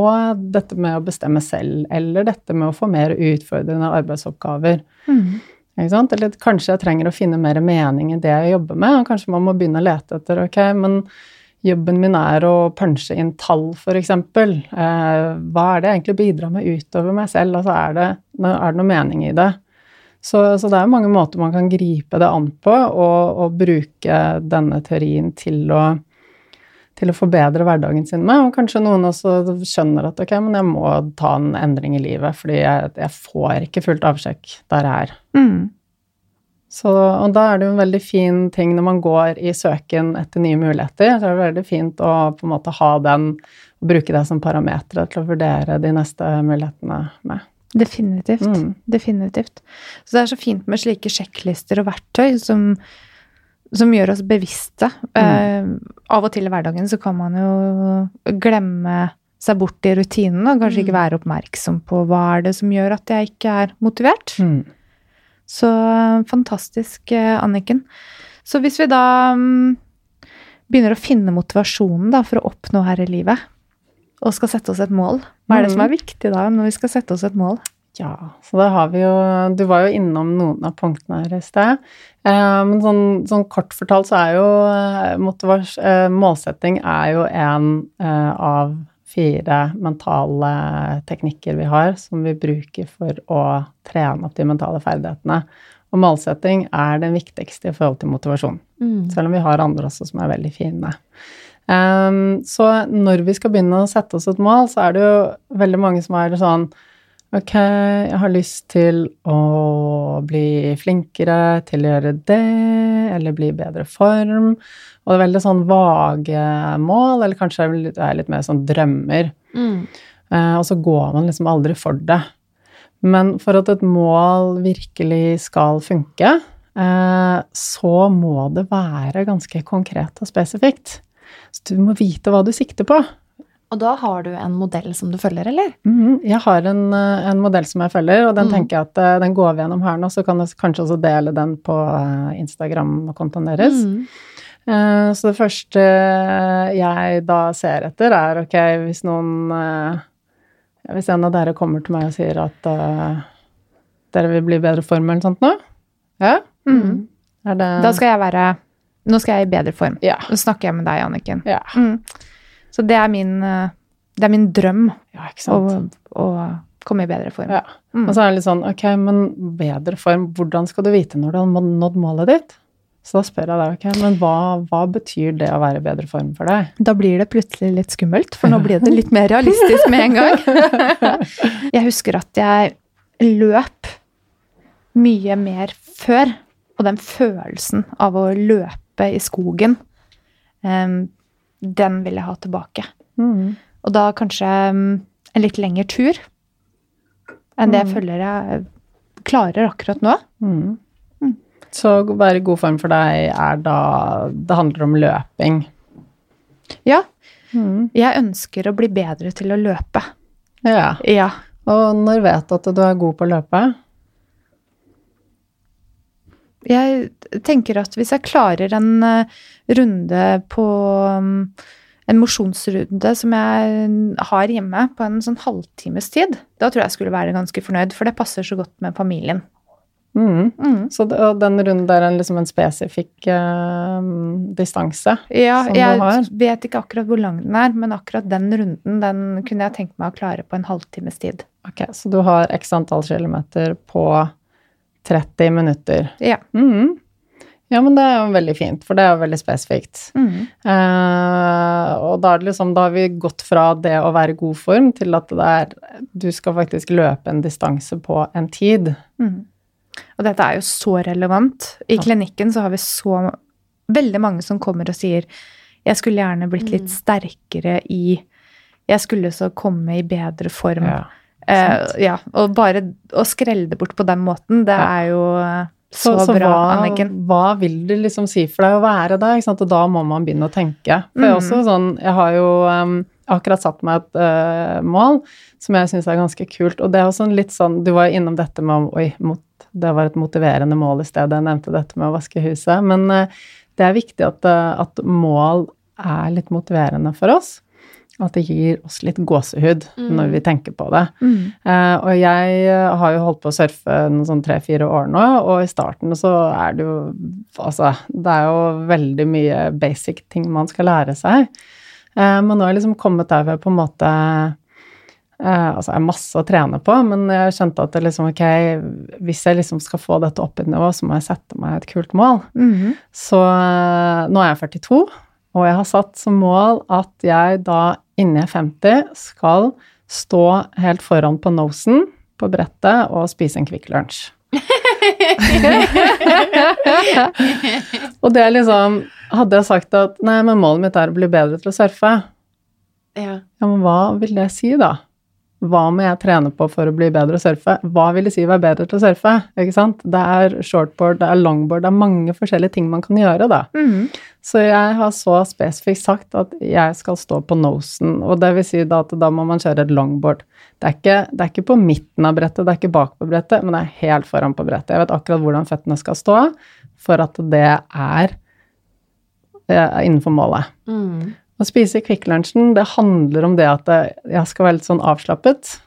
[SPEAKER 2] dette med å bestemme selv, eller dette med å få mer utfordrende arbeidsoppgaver?
[SPEAKER 3] Mm.
[SPEAKER 2] Eller kanskje jeg trenger å finne mer mening i det jeg jobber med. og Kanskje man må begynne å lete etter ok, men jobben min er å punche inn tall, f.eks. Eh, hva er det jeg egentlig bidrar med utover meg selv? Altså er det, er det noe mening i det? Så, så, det er mange måter man kan gripe det an på, og, og bruke denne teorien til å, til å forbedre hverdagen sin med. Og kanskje noen også skjønner at ok, men jeg må ta en endring i livet, fordi jeg, jeg får ikke fullt avsjekk der jeg er. Mm. Så, og da er det jo en veldig fin ting når man går i søken etter nye muligheter, så er det veldig fint å på en måte ha den, og bruke det som parametere til å vurdere de neste mulighetene med.
[SPEAKER 3] Definitivt. Mm. Definitivt. Så det er så fint med slike sjekklister og verktøy som, som gjør oss bevisste. Mm. Uh, av og til i hverdagen så kan man jo glemme seg bort i rutinen og kanskje mm. ikke være oppmerksom på hva er det som gjør at jeg ikke er motivert. Mm. Så fantastisk, uh, Anniken. Så hvis vi da um, begynner å finne motivasjonen da, for å oppnå her i livet, og skal sette oss et mål. Hva er det som er mm. viktig da, når vi skal sette oss et mål?
[SPEAKER 2] Ja, så da har vi jo Du var jo innom noen av punktene her i sted. Eh, men sånn, sånn, kort fortalt så er jo motivasj, eh, målsetting er jo en eh, av fire mentale teknikker vi har som vi bruker for å trene opp de mentale ferdighetene. Og målsetting er den viktigste i forhold til motivasjon. Mm. Selv om vi har andre også som er veldig fine. Um, så når vi skal begynne å sette oss et mål, så er det jo veldig mange som er sånn Ok, jeg har lyst til å bli flinkere til å gjøre det, eller bli i bedre form. Og det er veldig sånn vage mål, eller kanskje det er litt mer sånn drømmer. Mm. Uh, og så går man liksom aldri for det. Men for at et mål virkelig skal funke, uh, så må det være ganske konkret og spesifikt. Så du må vite hva du sikter på.
[SPEAKER 1] Og da har du en modell som du følger, eller?
[SPEAKER 2] Mm, jeg har en, eh, en, modell som jeg følger, og den mm. tenker jeg at uh, den går vi gjennom her nå. Så kan jeg kanskje også dele den på uh, Instagram-kontoen deres. Mm. Uh, så det første jeg da ser etter, er ok, hvis noen Hvis en av dere kommer til meg og sier at dere vil bli i bedre form eller noe sånt nå, ja?
[SPEAKER 3] Mm. Da skal jeg være nå skal jeg i bedre form. Ja. Nå snakker jeg med deg, Anniken. Ja. Mm. Så det er min, eh, det er min drøm ja, å, å, komme i bedre form. Ja.
[SPEAKER 2] Mm. Og så er det litt sånn, ok, men bedre form, hvordan skal du vite når du har nådd målet ditt? Så da spør jeg deg, ok, men hva, hva, betyr det å være i bedre form for deg?
[SPEAKER 3] Da blir det plutselig litt skummelt, for nå blir det litt mer realistisk med en gang. jeg husker at jeg løp mye mer før, og den følelsen av å løpe i skogen, um, den vil jeg ha tilbake. Mm. Og da kanskje um, en litt lengre tur enn det jeg mm. føler jeg klarer akkurat nå. Mm.
[SPEAKER 2] mm. Så å være i god form for deg er da Det handler om løping?
[SPEAKER 3] Ja. Mm. Jeg ønsker å bli bedre til å løpe.
[SPEAKER 2] Ja. ja. Og når vet du at du er god på å løpe?
[SPEAKER 3] Jeg tenker at hvis jeg klarer en uh, runde på um, en mosjonsrunde som jeg har hjemme på en sånn halvtimes tid, da tror jeg jeg skulle være ganske fornøyd, for det passer så godt med familien.
[SPEAKER 2] Mm. Mm. Så den runden der er liksom en spesifikk uh, distanse
[SPEAKER 3] ja, som du har? Ja, jeg vet ikke akkurat hvor lang den er, men akkurat den runden den kunne jeg tenkt meg å klare på en halvtimes tid.
[SPEAKER 2] Ok, Så du har x antall kilometer på 30 minutter.
[SPEAKER 3] Ja.
[SPEAKER 2] Mm. Ja, men det er jo veldig fint, for det er jo veldig spesifikt. Mm. Eh, og da, liksom, da, har vi gått fra det å være i god form til at det er Du skal faktisk løpe en distanse på en tid. Mm.
[SPEAKER 3] Og dette er jo så relevant. I klinikken så har vi så veldig mange som kommer og sier jeg skulle gjerne blitt litt mm. sterkere i Jeg skulle så komme i bedre form. Ja. eh, ja, og bare å skrelle det bort på den måten, det ja. er jo så, så, så bra, hva, Anniken.
[SPEAKER 2] Hva vil det liksom si for deg å være der? Og da må man begynne å tenke. For jeg, mm. også, sånn, jeg har jo um, akkurat satt meg et uh, mål som jeg syns er ganske kult. Og det er også litt sånn Du var innom dette med Oi, mot, det var et motiverende mål i stedet. Jeg nevnte dette med å vaske huset. Men uh, det er viktig at, uh, at mål er litt motiverende for oss. At det gir oss litt gåsehud mm. når vi tenker på det. Mm. Eh, og jeg eh, har jo holdt på å surfe noen sånn tre-fire år nå, og i starten så er det jo Altså, det er jo veldig mye basic ting man skal lære seg. Eh, men nå har jeg liksom kommet der ved på en måte Eh, altså, jeg har masse å trene på, men jeg skjønte at det liksom, ok, hvis jeg liksom skal få dette opp i nivå, så må jeg sette meg et kult mål.
[SPEAKER 3] Mhm.
[SPEAKER 2] Så eh, nå er jeg 42, og jeg har satt som mål at jeg da inni jeg er 50 skal stå helt foran på nosen på brettet og spise en Kvikk Lunsj. og det er liksom Hadde jeg sagt at nei, men målet mitt er å bli bedre til å surfe,
[SPEAKER 1] Ja.
[SPEAKER 2] ja, men hva vil det si, da? Hva må jeg trene på for å bli bedre å surfe? Hva vil det si å være bedre til å surfe? Ikke sant? Det er shortboard, det er longboard, det er mange forskjellige ting man kan gjøre, da.
[SPEAKER 3] Mm.
[SPEAKER 2] Så jeg har så spesifikt sagt at jeg skal stå på nosen, og det vil si da at da må man kjøre et longboard. Det er, ikke, det er ikke på midten av brettet, det er ikke bak på brettet, men det er helt foran på brettet. Jeg vet akkurat hvordan føttene skal stå for at det er eh, innenfor målet.
[SPEAKER 1] Mm.
[SPEAKER 2] Å spise Kvikk Lunsjen, det handler om det at jeg skal være litt sånn avslappet.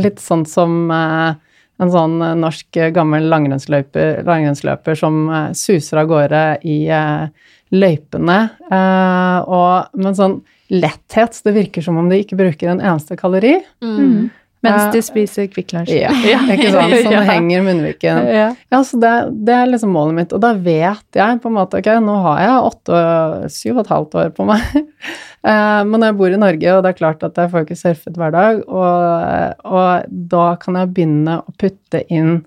[SPEAKER 2] Litt sånn som eh, en sånn eh, norsk eh, gammel langrennsløper, langrennsløper som eh, suser av gårde i eh, løypene. Eh, og med en sånn letthet, så det virker som om de ikke bruker en eneste kalori.
[SPEAKER 1] Mm.
[SPEAKER 3] Mens
[SPEAKER 2] Eh,
[SPEAKER 3] de spiser Kvikk Lunsj.
[SPEAKER 2] Ja, ikke sant? Sånn
[SPEAKER 3] Ja.
[SPEAKER 2] henger munnviken.
[SPEAKER 3] Ja.
[SPEAKER 2] Så det, det er liksom målet mitt. Og da vet jeg på en måte Ok, nå har jeg åtte, syv og et halvt år på meg. Eh, Men når jeg bor i Norge, og det er klart at jeg får ikke surfet hver dag, og, og da kan jeg begynne å putte inn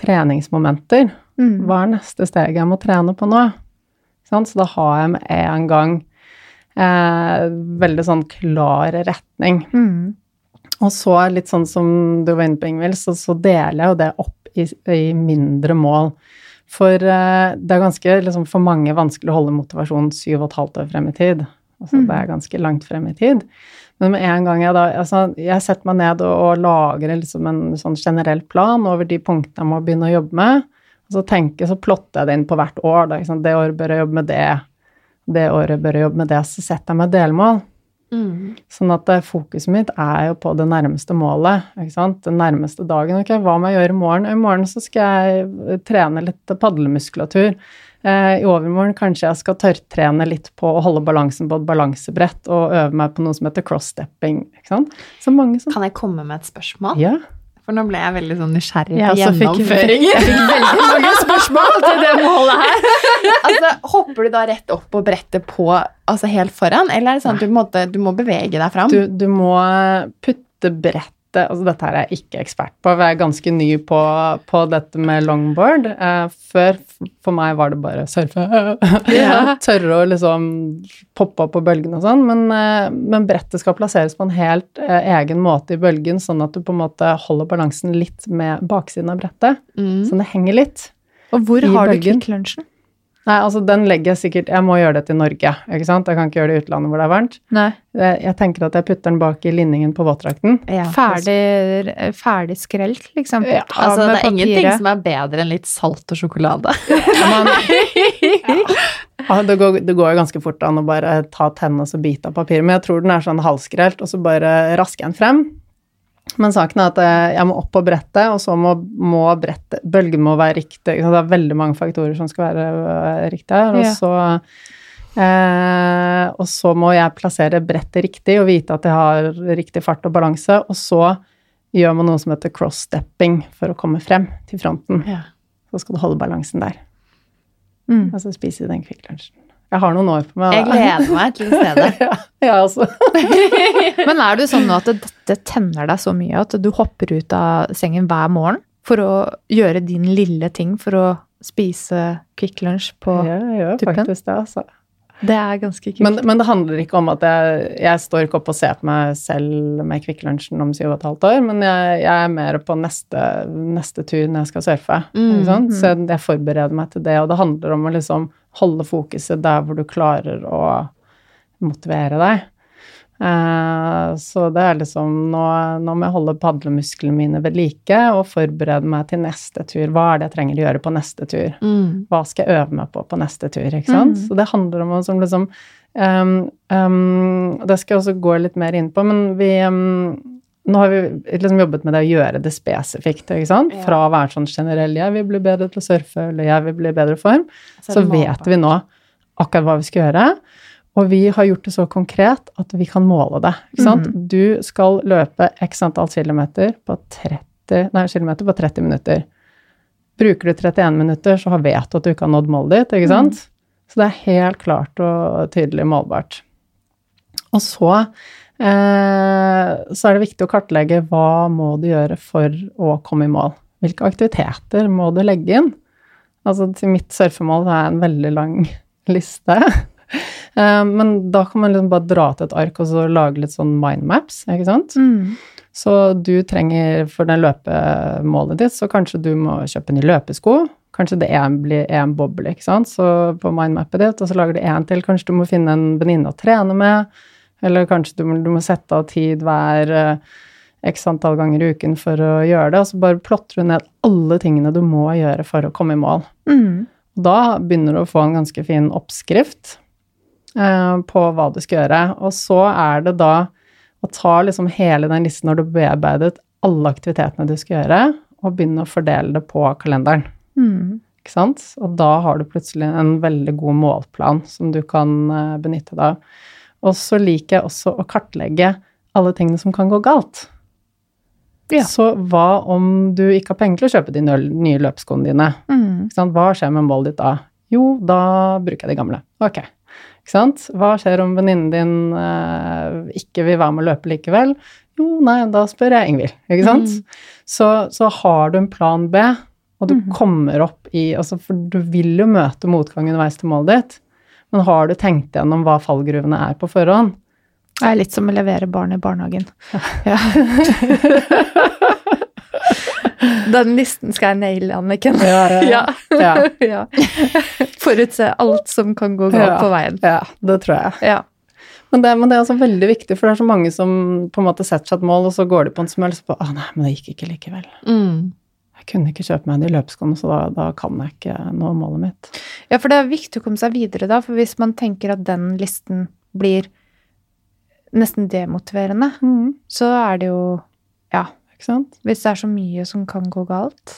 [SPEAKER 2] treningsmomenter.
[SPEAKER 3] Mm.
[SPEAKER 2] Hva er neste steg jeg må trene på nå? Sant? Så da har jeg med en gang eh, veldig sånn klar retning.
[SPEAKER 3] Mm.
[SPEAKER 2] Og så litt sånn som du var inne på, Ingvild, så, så deler jeg jo det opp i, i mindre mål. For uh, det er ganske, liksom, for mange vanskelig å holde motivasjonen syv og et halvt år frem i tid. Altså,
[SPEAKER 3] Mm.
[SPEAKER 2] Det er ganske langt frem i tid. Men med en gang jeg da altså, Jeg setter meg ned og, og lager liksom en sånn generell plan over de punktene jeg må begynne å jobbe med. Og så tenker, så plotter jeg det inn på hvert år. Da? Det året bør jeg jobbe med det. Det året bør jeg jobbe med det. Så setter jeg meg delmål.
[SPEAKER 1] Mm.
[SPEAKER 2] Sånn at eh, fokuset mitt er jo på det nærmeste målet. ikke sant? Den nærmeste dagen. Ok, hva må jeg gjøre i morgen? I morgen så skal jeg eh, trene litt padlemuskulatur. Eh, I overmorgen kanskje jeg skal tørrtrene litt på å holde balansen på et balansebrett og øve meg på noe som heter cross-stepping. ikke sant? Så mange som
[SPEAKER 1] Kan jeg komme med et spørsmål?
[SPEAKER 2] Ja.
[SPEAKER 1] For nå ble jeg veldig sånn nysgjerrig på
[SPEAKER 3] ja, gjennomføringen.
[SPEAKER 1] gjennomføring.
[SPEAKER 3] Jeg fikk veldig mange spørsmål til det målet her.
[SPEAKER 1] altså, hopper du da rett opp på brettet på, altså helt foran, eller er det sånn at du, måtte, du må bevege deg fram?
[SPEAKER 2] Du, du må putte brettet altså Dette her er jeg ikke ekspert på, for jeg er ganske ny på, på dette med longboard. Eh, før for meg var det bare surfe.
[SPEAKER 3] Ja.
[SPEAKER 2] Tørre å liksom poppe opp på bølgen og sånn. Men, eh, men brettet skal plasseres på en helt eh, egen måte i bølgen, sånn at du på en måte holder balansen litt med baksiden av brettet.
[SPEAKER 1] Mm.
[SPEAKER 2] Sånn det henger litt.
[SPEAKER 3] Og hvor har du
[SPEAKER 2] bølgen.
[SPEAKER 3] Kvikk Lunsjen?
[SPEAKER 2] Nei, altså den legger jeg sikkert Jeg må gjøre det til Norge, ikke sant? Jeg kan ikke gjøre det i utlandet hvor det er varmt.
[SPEAKER 3] Nei.
[SPEAKER 2] Jeg, tenker at jeg putter den bak i linningen på våtdrakten.
[SPEAKER 1] Ja.
[SPEAKER 3] Ferdig, ferdig skrelt, liksom.
[SPEAKER 2] Ja,
[SPEAKER 1] Altså, det er ingenting som er bedre enn litt salt og sjokolade.
[SPEAKER 2] Man, ja, det, går, det går jo ganske fort an å bare ta tennene og så bite av papiret, men jeg tror den er sånn halvskrelt, og så bare rasker jeg den frem. Men saken er at eh, jeg må opp på brettet, og så må, må brettet Bølgen må være riktig. Det er veldig mange faktorer som skal være øh, riktig her. Og
[SPEAKER 3] Ja.
[SPEAKER 2] så eh, Og så må jeg plassere brettet riktig og vite at jeg har riktig fart og balanse. Og så gjør man noe som heter cross-stepping for å komme frem til fronten.
[SPEAKER 1] Ja.
[SPEAKER 2] Så skal du holde balansen der.
[SPEAKER 3] Mm.
[SPEAKER 2] Og så spise den Kvikk Lunsjen. Jeg har noen år på meg.
[SPEAKER 1] Jeg gleder meg til å se det.
[SPEAKER 2] ja, jeg også.
[SPEAKER 3] Men er du sånn nå at dette tenner deg så mye at du hopper ut av sengen hver morgen for å gjøre din lille ting for å spise Kvikk Lunsj på
[SPEAKER 2] Ja, jeg gjør
[SPEAKER 3] tuppen?
[SPEAKER 2] faktisk det, altså.
[SPEAKER 3] Det er ganske kult.
[SPEAKER 2] Men, men det handler ikke om at jeg, jeg står ikke opp og ser på meg selv med Kvikk Lunsjen om syv og et halvt år, men jeg, jeg er mer på neste, neste tur når jeg skal surfe.
[SPEAKER 1] Mm,
[SPEAKER 2] -hmm. Så jeg forbereder meg til det, og det handler om å liksom holde fokuset der hvor du klarer å motivere deg. Eh, så det er liksom nå, nå må jeg holde padlemusklene mine ved like og forberede meg til neste tur. Hva er det jeg trenger å gjøre på neste tur?
[SPEAKER 1] Mm.
[SPEAKER 2] hva skal jeg øve meg på på neste tur, ikke sant?
[SPEAKER 3] Mm.
[SPEAKER 2] Så det handler om å som liksom um, um, Det skal jeg også gå litt mer inn på, men vi um, Nå har vi liksom jobbet med det å gjøre det spesifikt, ikke sant?
[SPEAKER 1] Ja.
[SPEAKER 2] Fra å være sånn generell 'jeg vil bli bedre til å surfe', eller 'jeg vil bli i bedre form', så
[SPEAKER 1] så
[SPEAKER 2] vet vi nå akkurat hva vi skal gjøre. Og vi har gjort det så konkret at vi kan måle det. Ikke sant? Du skal løpe x antall kilometer på 30, nei, kilometer på 30 minutter. Bruker du 31 minutter, så vet du at du ikke har nådd målet ditt. ikke sant? Så det er helt klart og tydelig målbart. Og så, eh, så er det viktig å kartlegge hva må du gjøre for å komme i mål. Hvilke aktiviteter må du legge inn? Altså til mitt surfemål er en veldig lang liste. Eh, men da kan man liksom bare dra til et ark og så lage litt sånn mindmaps, ikke sant.
[SPEAKER 3] Mm.
[SPEAKER 2] Så du trenger for det løpemålet ditt, så kanskje du må kjøpe nye løpesko. Kanskje det en blir en boble, ikke sant. Så på mindmappet ditt, og så lager du én til. Kanskje du må finne en venninne å trene med. Eller kanskje du må, du må sette av tid hver uh, x antall ganger i uken for å gjøre det. Og så bare plotter du ned alle tingene du må gjøre for å komme i mål.
[SPEAKER 3] Mm.
[SPEAKER 2] Da begynner du å få en ganske fin oppskrift eh, på hva du skal gjøre. Og så er det da å ta liksom hele den listen når du har bearbeidet alle aktivitetene du skal gjøre, og begynne å fordele det på kalenderen.
[SPEAKER 3] Mm.
[SPEAKER 2] Ikke sant? Og da har du plutselig en veldig god målplan som du kan eh, benytte deg av. Og så liker jeg også å kartlegge alle tingene som kan gå galt.
[SPEAKER 3] Ja.
[SPEAKER 2] Så hva om du ikke har penger til å kjøpe de nye løpskoene dine?
[SPEAKER 3] Mm.
[SPEAKER 2] Hva skjer med målet ditt da? Jo, da bruker jeg de gamle. Ok. Ikke sant? Hva skjer om venninnen din eh, ikke vil være med å løpe likevel? Jo, nei, da spør jeg Ingvild. Ikke sant? Så, så har du en plan B, og du kommer opp i altså For du vil jo møte motgang underveis til målet ditt, men har du tenkt gjennom hva fallgruvene er på forhånd?
[SPEAKER 3] Det er litt som å levere barn i barnehagen. Ja. Den listen skal jeg naile, Anniken.
[SPEAKER 2] Ja,
[SPEAKER 3] Ja.
[SPEAKER 2] ja.
[SPEAKER 3] Forutse alt som kan gå galt på veien.
[SPEAKER 2] ja, det tror jeg.
[SPEAKER 3] Ja.
[SPEAKER 2] Men det, men det er altså veldig viktig, for det er så mange som på en måte setter seg et mål, og så går de på en smell, så på Å, nei, men det gikk ikke likevel.
[SPEAKER 1] Mm.
[SPEAKER 2] Jeg kunne ikke kjøpe meg de løpsskoene, så da, da kan jeg ikke nå målet mitt.
[SPEAKER 3] ja, for det er viktig å komme seg videre da, for hvis man tenker at den listen blir nesten demotiverende, så er det jo Ja,
[SPEAKER 2] Ikke sant?
[SPEAKER 3] hvis det er så mye som kan gå galt.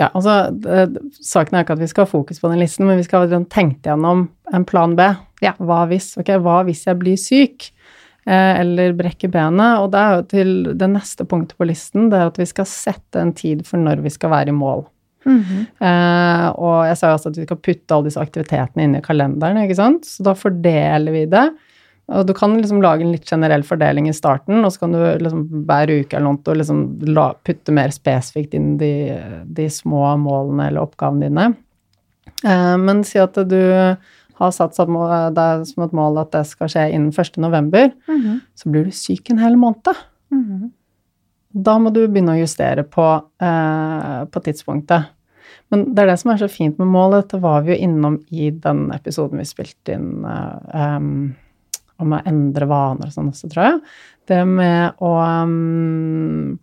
[SPEAKER 2] Ja, altså, det, saken er ikke at vi skal ha fokus på den listen, men vi skal ha liksom tenkt gjennom en plan B.
[SPEAKER 3] Ja.
[SPEAKER 2] Hva hvis? Ok, hva hvis jeg blir syk? Eh, eller brekker benet? Og det er jo til det neste punktet på listen, det er at vi skal sette en tid for når vi skal være i mål.
[SPEAKER 3] Mhm.
[SPEAKER 2] Eh, og jeg sa jo også at vi skal putte alle disse aktivitetene inn i kalenderen, ikke sant? Så da fordeler vi det. Og du kan liksom lage en litt generell fordeling i starten, og så kan du liksom hver uke eller noe liksom la, putte mer spesifikt inn de, de små målene eller oppgavene dine. Eh, men si at du har satt som som et mål at det skal skje innen 1. november,
[SPEAKER 3] -hmm.
[SPEAKER 2] så blir du syk en hel måned.
[SPEAKER 3] Mhm.
[SPEAKER 2] Da må du begynne å justere på, eh, på tidspunktet. Men det er det som er så fint med målet. Det var vi jo innom i den episoden vi spilte inn eh, em, om å endre vaner og sånn også, tror jeg. Det med å um,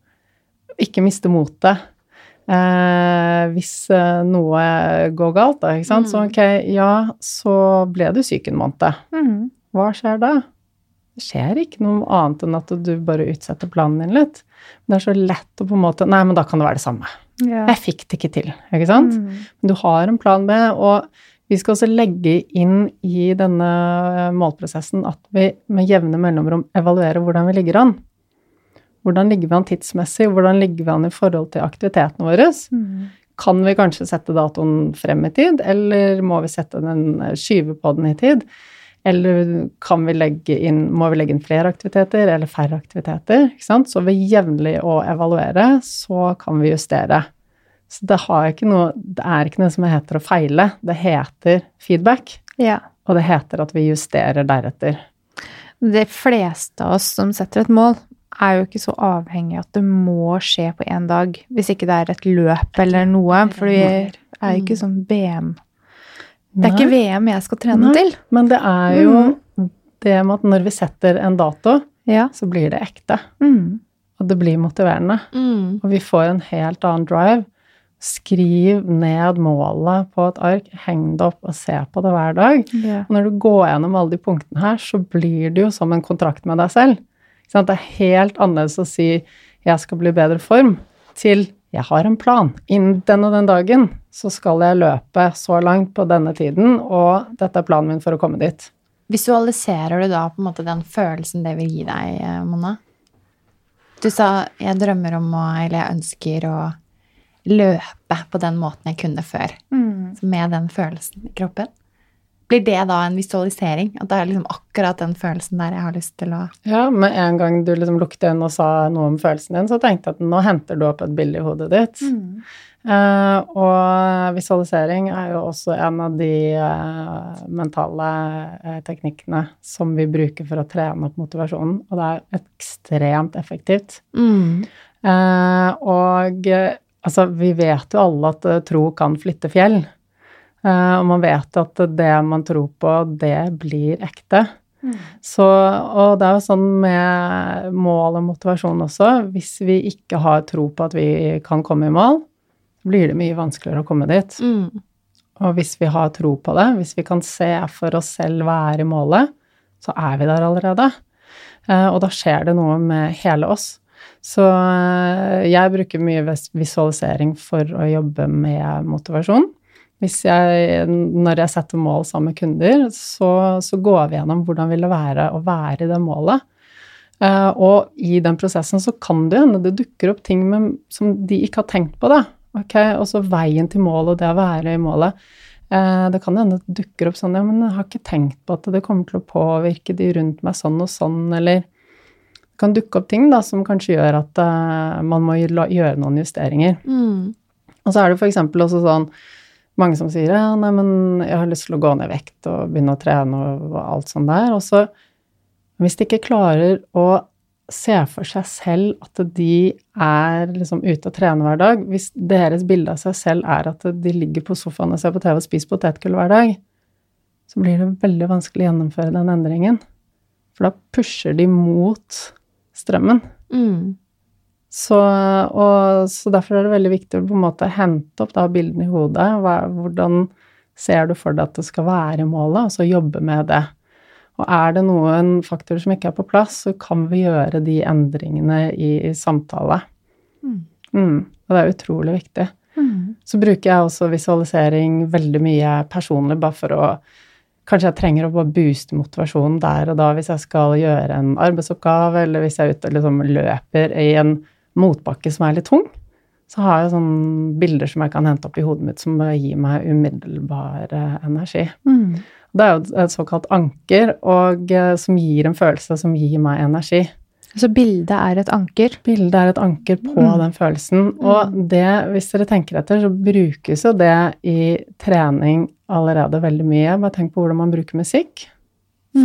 [SPEAKER 2] ikke miste motet. Eh, hvis eh, noe går galt, da, ikke sant. Så ok, ja, så ble du syk en måned.
[SPEAKER 3] Mm.
[SPEAKER 2] Hva skjer da? Det skjer ikke noe annet enn at du bare utsetter planen din litt. Men det er så lett å på en måte Nei, men da kan det være det samme.
[SPEAKER 3] Yeah.
[SPEAKER 2] Jeg fikk det ikke til, ikke sant?
[SPEAKER 3] Mm.
[SPEAKER 2] Men du har en plan B, og vi skal også legge inn i denne målprosessen at vi med jevne mellomrom evaluerer hvordan vi ligger an. Hvordan ligger vi an tidsmessig? Hvordan ligger vi an i forhold til aktivitetene våre?
[SPEAKER 3] Mm.
[SPEAKER 2] Kan vi kanskje sette datoen frem i tid, eller må vi sette den, skyve på den i tid? Eller kan vi legge inn, må vi legge inn flere aktiviteter eller færre aktiviteter? Ikke sant? Så ved jevnlig å evaluere, så kan vi justere. Så det, har ikke noe, det er ikke noe som heter å feile. Det heter feedback,
[SPEAKER 3] Ja.
[SPEAKER 2] og det heter at vi justerer deretter.
[SPEAKER 3] De fleste av oss som setter et mål, er jo ikke så avhengig av at det må skje på én dag, hvis ikke det er et løp eller noe, for vi er jo ikke sånn VM. Det er ikke VM jeg skal trene
[SPEAKER 2] Nei.
[SPEAKER 3] til.
[SPEAKER 2] Men det er jo det med at når vi setter en dato,
[SPEAKER 3] Ja.
[SPEAKER 2] så blir det ekte.
[SPEAKER 3] Mm.
[SPEAKER 2] Og det blir motiverende.
[SPEAKER 1] Mm.
[SPEAKER 2] Og vi får en helt annen drive. Skriv ned målet på et ark, heng det opp og se på det hver dag.
[SPEAKER 3] Yeah.
[SPEAKER 2] Og når du går gjennom alle de punktene her, så blir det jo som en kontrakt med deg selv. Det er helt annerledes å si 'jeg skal bli i bedre form' til 'jeg har en plan'. Innen den og den dagen så skal jeg løpe så langt på denne tiden, og dette er planen min for å komme dit.
[SPEAKER 1] visualiserer du da på en måte den følelsen det vil gi deg, eh, Mona? Du sa 'jeg drømmer om å Eller jeg ønsker å løpe på den måten jeg kunne før'. Med den følelsen i kroppen. Blir det da en visualisering? At det er liksom akkurat den følelsen der jeg har lyst til å
[SPEAKER 2] Ja, med en gang du liksom lukket øynene og sa noe om følelsen din, så tenkte jeg at nå henter du opp et bilde i hodet ditt. Eh, og visualisering er jo også en av de uh, mentale uh, teknikkene som vi bruker for å trene opp motivasjonen, og det er ekstremt effektivt. Eh, og altså, vi vet jo alle at eh, tro kan flytte fjell. Eh, og man vet at det man tror på, det blir ekte. Så, og det er jo sånn med mål og motivasjon også. Hvis vi ikke har tro på at vi kan komme i mål, blir det mye vanskeligere å komme dit. Og hvis vi har tro på det, hvis vi kan se for oss selv hva er i målet, så er vi der allerede. Eh, Og da skjer det noe med hele oss. Så eh, jeg bruker mye visualisering for å jobbe med motivasjon. Jeg, når jeg setter mål sammen med kunder, så, så går vi gjennom hvordan vil det være å være i det målet. Eh, og i den prosessen så kan det hende det dukker opp ting med, som de ikke har tenkt på. det. Ok, Og så veien til målet og det å være i målet. Eh, det kan hende det dukker opp sånn ja, men jeg har ikke tenkt på at det kommer til å påvirke de rundt meg sånn og sånn, eller kan dukke opp ting da som kanskje gjør at uh, man må gjøre noen justeringer. Og så er det f.eks. også sånn mange som sier ja, nei, men jeg har lyst til å gå ned i vekt og begynne å trene og, og alt sånt der. Og så hvis de ikke klarer å se for seg selv at de er liksom ute og trener hver dag, hvis deres bilde av seg selv er at de ligger på sofaen og ser på TV og spiser potetgull hver dag, så blir det veldig vanskelig å gjennomføre den endringen. For da pusher de mot strømmen. Så, og, så derfor er det veldig viktig å på en måte hente opp da bildene i hodet. Hva, hvordan ser du for deg at det skal være målet, og så jobbe med det. Og er det noen faktorer som ikke er på plass, så kan vi gjøre de endringene i, i samtale. Mm. Og det er utrolig viktig. Så bruker jeg også visualisering veldig mye personlig, bare for å Kanskje jeg trenger å bare booste motivasjonen der og da hvis jeg skal gjøre en arbeidsoppgave, eller hvis jeg er ute og liksom løper i en motbakke som er litt tung. Så har jeg sånne bilder som jeg kan hente opp i hodet mitt, som gir meg umiddelbar energi. energi. Det er jo et- såkalt anker, og eh, som gir en følelse som gir meg energi.
[SPEAKER 3] Så bildet er et anker.
[SPEAKER 2] Bildet er et anker på den følelsen. Og det, hvis dere tenker etter, så brukes jo det i trening allerede veldig mye. Bare tenk på hvordan man bruker musikk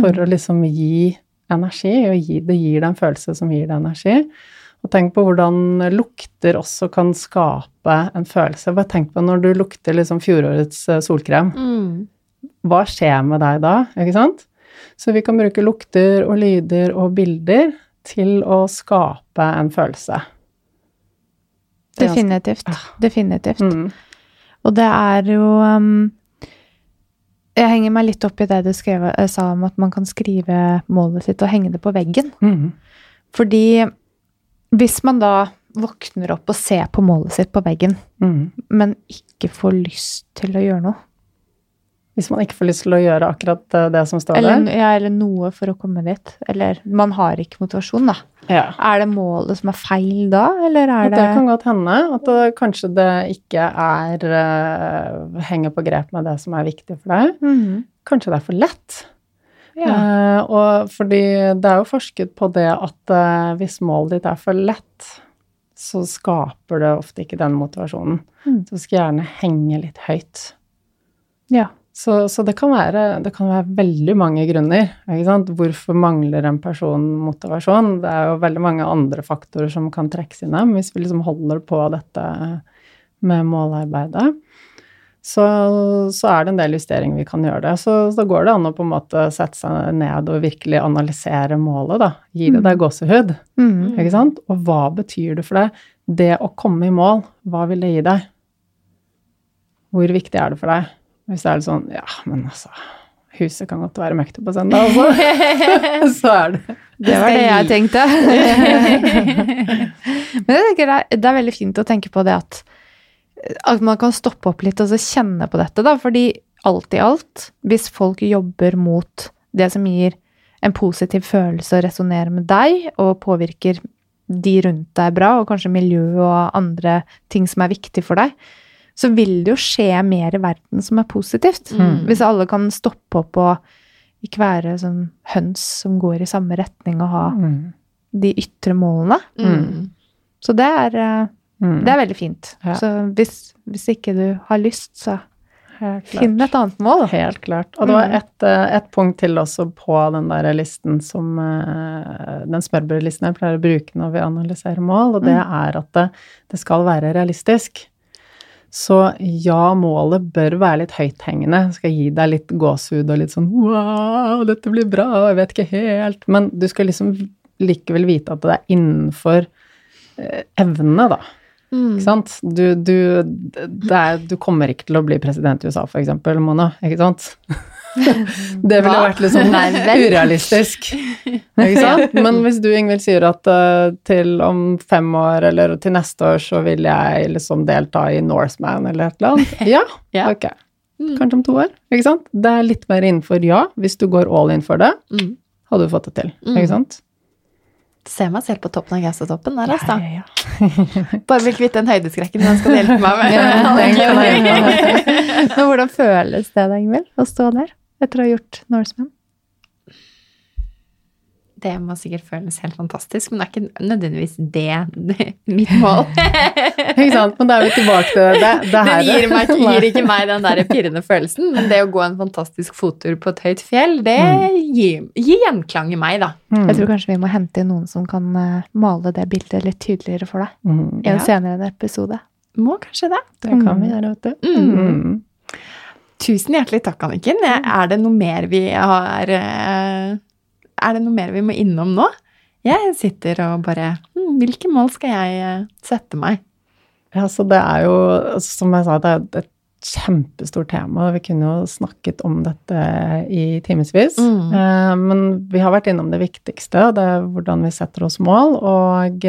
[SPEAKER 2] for å liksom gi energi, og gi, det gir deg en følelse som gir deg energi. Og tenk på hvordan lukter også kan skape en følelse. Bare tenk på når du lukter liksom fjorårets solkrem. solkrem. Hva skjer med deg da, ikke sant? Så vi kan bruke lukter og lyder og bilder til å skape en følelse.
[SPEAKER 3] Definitivt. Definitivt.
[SPEAKER 2] Mm.
[SPEAKER 3] Og det er jo um, Jeg henger meg litt opp i det du skrev, eh, sa om at man kan skrive målet sitt og henge det på veggen.
[SPEAKER 2] Mm.
[SPEAKER 3] Fordi hvis man da våkner opp og ser på målet sitt på veggen,
[SPEAKER 2] Mm.
[SPEAKER 3] men ikke får lyst til å gjøre noe,
[SPEAKER 2] Hvis man ikke får lyst til å gjøre akkurat eh, det som står
[SPEAKER 3] eller,
[SPEAKER 2] der.
[SPEAKER 3] ja, eller noe for å komme dit, eller man har ikke motivasjon, da.
[SPEAKER 2] Ja.
[SPEAKER 3] Er det målet som er feil da, eller er det
[SPEAKER 2] det kan godt hende at det, kanskje det ikke er uh, henger på grep med det som er viktig for deg.
[SPEAKER 3] Mhm.
[SPEAKER 2] Kanskje det er for lett.
[SPEAKER 3] Ja.
[SPEAKER 2] Uh, og fordi det er jo forsket på det at uh, hvis målet ditt er for lett, så skaper det ofte ikke den motivasjonen.
[SPEAKER 3] Mm.
[SPEAKER 2] Så du skal gjerne henge litt høyt.
[SPEAKER 3] ja.
[SPEAKER 2] Så, så det, kan være, det kan være veldig mange grunner. Ikke sant? Hvorfor mangler en person motivasjon? Det er jo veldig mange andre faktorer som kan trekkes inn dem, hvis vi liksom holder på dette med målarbeidet, så, så er det en del justeringer vi kan gjøre det. Så, så går det an å på en måte sette seg ned og virkelig analysere målet, da. Gi det deg gåsehud?
[SPEAKER 3] mm.
[SPEAKER 2] Ikke sant? Og hva betyr det for deg? Det å komme i mål, hva vil det gi deg? Hvor viktig er det for deg? Hvis det er litt sånn Ja, men altså Huset kan godt være møkkete på søndag, altså. Så er det
[SPEAKER 3] Det var det jeg tenkte. Men jeg tenker det er, det er veldig fint å tenke på det at, at man kan stoppe opp litt og så kjenne på dette, da. Fordi alt i alt, hvis folk jobber mot det som gir en positiv følelse og resonnerer med deg, og påvirker de rundt deg bra, og kanskje miljøet og andre ting som er viktig for deg, så vil det jo skje mer i verden som er positivt.
[SPEAKER 1] Mm.
[SPEAKER 3] Hvis alle kan stoppe opp og ikke være sånn høns som går i samme retning og ha
[SPEAKER 2] Mm.
[SPEAKER 3] de ytre målene.
[SPEAKER 1] Mm.
[SPEAKER 3] Så det er, eh,
[SPEAKER 2] Mm.
[SPEAKER 3] det er veldig fint.
[SPEAKER 2] Ja.
[SPEAKER 3] Så hvis, hvis ikke du har lyst, så finn et annet mål.
[SPEAKER 2] Helt klart. Og det var
[SPEAKER 3] Mm.
[SPEAKER 2] ett et punkt til også på den der listen som eh, Den smørbrødlisten jeg pleier å bruke når vi analyserer mål, og det er at det, det skal være realistisk. Så ja, målet bør være litt høythengende. Skal gi deg litt gåsehud og litt sånn Wow, dette blir bra, jeg vet ikke helt. Men du skal liksom likevel vite at det er innenfor eh, evnene, da.
[SPEAKER 1] Mm.
[SPEAKER 2] Ikke sant? Du, du, er, du kommer ikke til å bli president i USA, for eksempel, Mona. Ikke sant? Det ville vært litt sånn urealistisk. Ikke sant? Men hvis du, Ingvild, sier at eh, til om fem år eller til neste år så vil jeg liksom delta i Norseman eller et eller annet, ja,
[SPEAKER 1] Ja.
[SPEAKER 2] ok. Kanskje om to år, ikke sant? Det er litt mer innenfor ja, hvis du går all in for det,
[SPEAKER 1] Mm.
[SPEAKER 2] hadde du fått det til,
[SPEAKER 1] Mm.
[SPEAKER 2] ikke sant?
[SPEAKER 1] Ser meg selv på toppen av Gaustatoppen der, altså.
[SPEAKER 2] Ja, ja.
[SPEAKER 1] Bare bli kvitt den høydeskrekken den skal hjelpe meg med.
[SPEAKER 2] Ja,
[SPEAKER 3] Men hvordan føles det da, Ingvild, å stå der etter å ha gjort Norseman?
[SPEAKER 1] Det må sikkert føles helt fantastisk, men det er ikke nødvendigvis det, mitt mål.
[SPEAKER 2] Ikke sant? Men da er vi tilbake til det. Det, det her.
[SPEAKER 1] Den gir, meg, gir ikke meg den der pirrende følelsen, men det å gå en fantastisk fottur på et høyt fjell, det gir, gir gjenklang i meg, da.
[SPEAKER 2] Mm.
[SPEAKER 3] Jeg tror kanskje vi må hente inn noen som kan eh, male det bildet litt tydeligere for deg
[SPEAKER 2] Mm.
[SPEAKER 3] i en
[SPEAKER 1] Ja.
[SPEAKER 3] senere episode.
[SPEAKER 1] Må kanskje det.
[SPEAKER 2] Det kan vi gjøre, vet du.
[SPEAKER 1] Mm.
[SPEAKER 2] Mm.
[SPEAKER 1] Tusen hjertelig takk, Anniken. Er det noe mer vi har eh, Er det noe mer vi må innom nå? Jeg sitter og bare hm, Hvilke mål skal jeg eh, sette meg?
[SPEAKER 2] Ja, så det er jo, altså, som jeg sa, det er et kjempestort tema. Vi kunne jo snakket om dette i timevis.
[SPEAKER 1] Mm.
[SPEAKER 2] Eh, men vi har vært innom det viktigste, det er hvordan vi setter oss mål. Og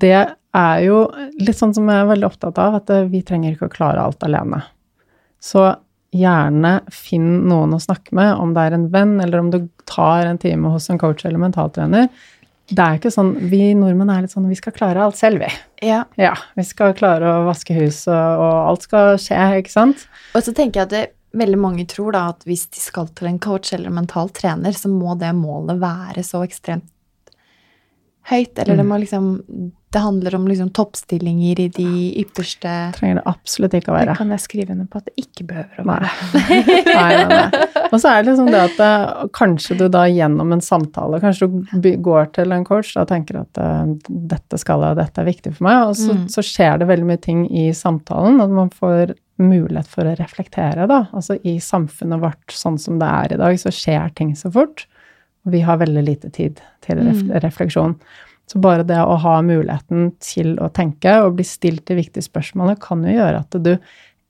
[SPEAKER 2] det er jo litt sånn som jeg er veldig opptatt av, at vi trenger ikke å klare alt alene. Så gjerne finn noen å snakke med, om det er en venn, eller om du tar en time hos en coach eller mentaltrener. Det er ikke sånn, Vi nordmenn er litt sånn vi skal klare alt selv, vi.
[SPEAKER 1] Ja.
[SPEAKER 2] Ja, vi skal klare å vaske huset, og alt skal skje, ikke sant?
[SPEAKER 1] Og så tenker jeg at det, veldig mange tror da at hvis de skal til en coach eller en mental trener, så må det målet være så ekstremt høyt. Eller det må liksom Det handler om liksom toppstillinger i de ypperste
[SPEAKER 2] Trenger det absolutt ikke å være.
[SPEAKER 3] Det kan jeg skrive under på at det ikke behøver å være.
[SPEAKER 2] nei, nei, nei. Og så er det liksom det at eh, kanskje du da gjennom en samtale, kanskje du går til en coach og tenker at uh, dette skal jeg, dette er viktig for meg, og så,
[SPEAKER 1] Mm.
[SPEAKER 2] så skjer det veldig mye ting i samtalen, at man får mulighet for å reflektere, da. Altså i samfunnet vårt sånn som det er i dag, så skjer ting så fort. Og vi har veldig lite tid til
[SPEAKER 1] Mm.
[SPEAKER 2] refleksjon. Så bare det å ha muligheten til å tenke og bli stilt de viktige spørsmålene, kan jo gjøre at du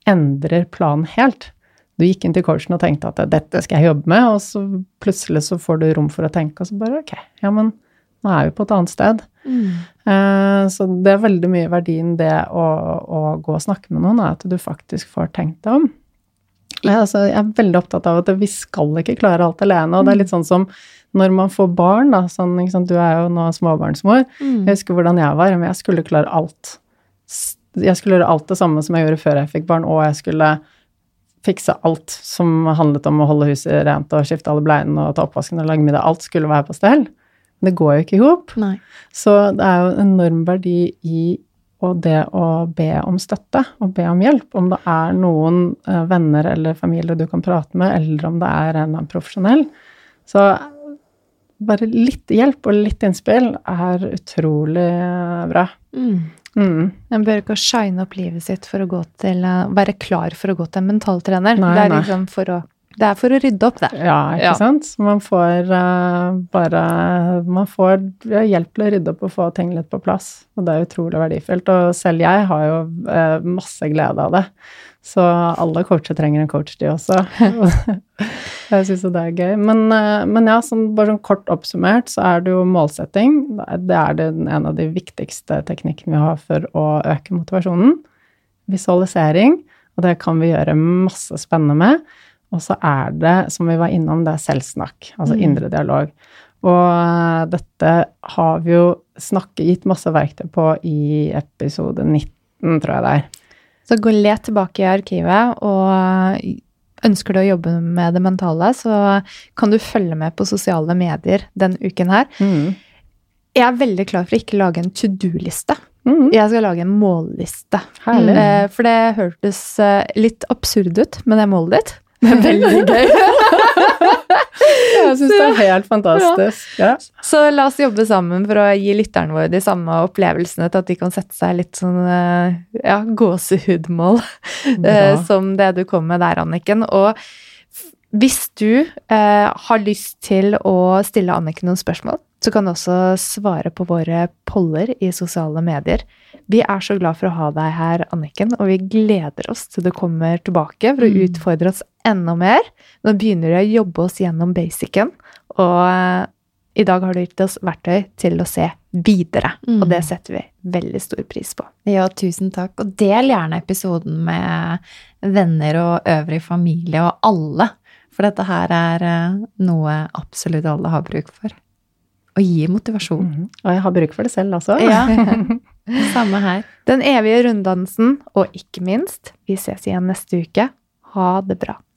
[SPEAKER 2] endrer planen helt. Du gikk inn til coachen og tenkte at dette skal jeg jobbe med, og så plutselig så får du rom for å tenke, og så bare ok, ja, men nå er vi på et annet sted. Eh, så det er veldig mye verdien det å, å gå og snakke med noen, er at du faktisk får tenkt deg om. Jeg, altså, jeg er veldig opptatt av at vi skal ikke klare alt alene, og det er litt sånn som når man får barn, da, sånn, sant, du er jo nå småbarnsmor,
[SPEAKER 1] Mm.
[SPEAKER 2] jeg husker hvordan jeg var, men jeg skulle klare alt. Jeg skulle gjøre alt det samme som jeg gjorde før jeg fikk barn, og jeg skulle fikse alt som handlet om å holde huset rent og skifte alle bleiene og ta oppvasken og lage middag. Alt skulle være på stell. Men det går jo ikke i hop. Så det er jo en enorm verdi i og det å be om støtte og be om hjelp. Om det er noen eh, venner eller familie du kan prate med, eller om det er en profesjonell. Så bare litt hjelp og litt innspill er utrolig eh, bra.
[SPEAKER 1] Mm.
[SPEAKER 2] Mm.
[SPEAKER 3] En bør ikke shine opp livet sitt for å gå til, eh, være klar for å gå til en mentaltrener.
[SPEAKER 2] Nei,
[SPEAKER 3] det, er liksom for å, det er for å rydde opp, det.
[SPEAKER 2] Ja, ikke
[SPEAKER 3] Ja.
[SPEAKER 2] sant? Man får uh, bare Man får ja, hjelp til å rydde opp og få ting litt på plass. Og det er utrolig verdifullt. Og selv jeg har jo uh, masse glede av det. Så alle coacher trenger en coach, de også. jeg syns jo det er gøy. Men, eh, men ja, sånn, bare sånn kort oppsummert så er det jo målsetting. Det er- er en av de viktigste teknikkene vi har for å øke motivasjonen. Visualisering. Og det kan vi gjøre masse spennende med. Og så er det, som vi var innom, det er selvsnakk, altså
[SPEAKER 3] Mm.
[SPEAKER 2] indre dialog. Og eh, dette har vi jo snakket, gitt masse verktøy på i episode 19, tror jeg det er.
[SPEAKER 3] Så gå let tilbake i arkivet, og ønsker du å jobbe med det mentale, så kan du følge med på sosiale medier den uken her. Jeg er veldig klar for å ikke lage en to do-liste.
[SPEAKER 2] Mm.
[SPEAKER 3] Jeg skal lage en målliste.
[SPEAKER 2] Herlig.
[SPEAKER 3] Eh, For det hørtes eh, litt absurd ut med det målet ditt. Det er veldig gøy.
[SPEAKER 2] Jeg syns det er helt fantastisk. Ja.
[SPEAKER 3] Så la oss jobbe sammen for å gi lytterne våre de samme opplevelsene til at de kan sette seg litt sånn eh, ja, gåsehudmål eh, som det du kom med der, Anniken. Og hvis du eh, har lyst til å stille Anniken noen spørsmål, så kan du også svare på våre poller i sosiale medier. Vi er så glad for å ha deg her, Anniken, og vi gleder oss til du kommer tilbake for å
[SPEAKER 2] Mm.
[SPEAKER 3] utfordre oss enda mer. Nå begynner vi å jobbe oss gjennom basicen, og eh, i dag har du gitt oss verktøy til å se videre,
[SPEAKER 1] Mm.
[SPEAKER 3] og det setter vi veldig stor pris på.
[SPEAKER 1] Ja, tusen takk. Og del gjerne episoden med venner og øvrig familie og alle. For dette her er eh, noe absolutt alle har bruk for. Og gir motivasjon.
[SPEAKER 2] Mm. Og jeg har bruk for det selv også.
[SPEAKER 1] Ja, samme her.
[SPEAKER 3] Den evige runddansen, og ikke minst, vi ses igjen neste uke. Ha det bra.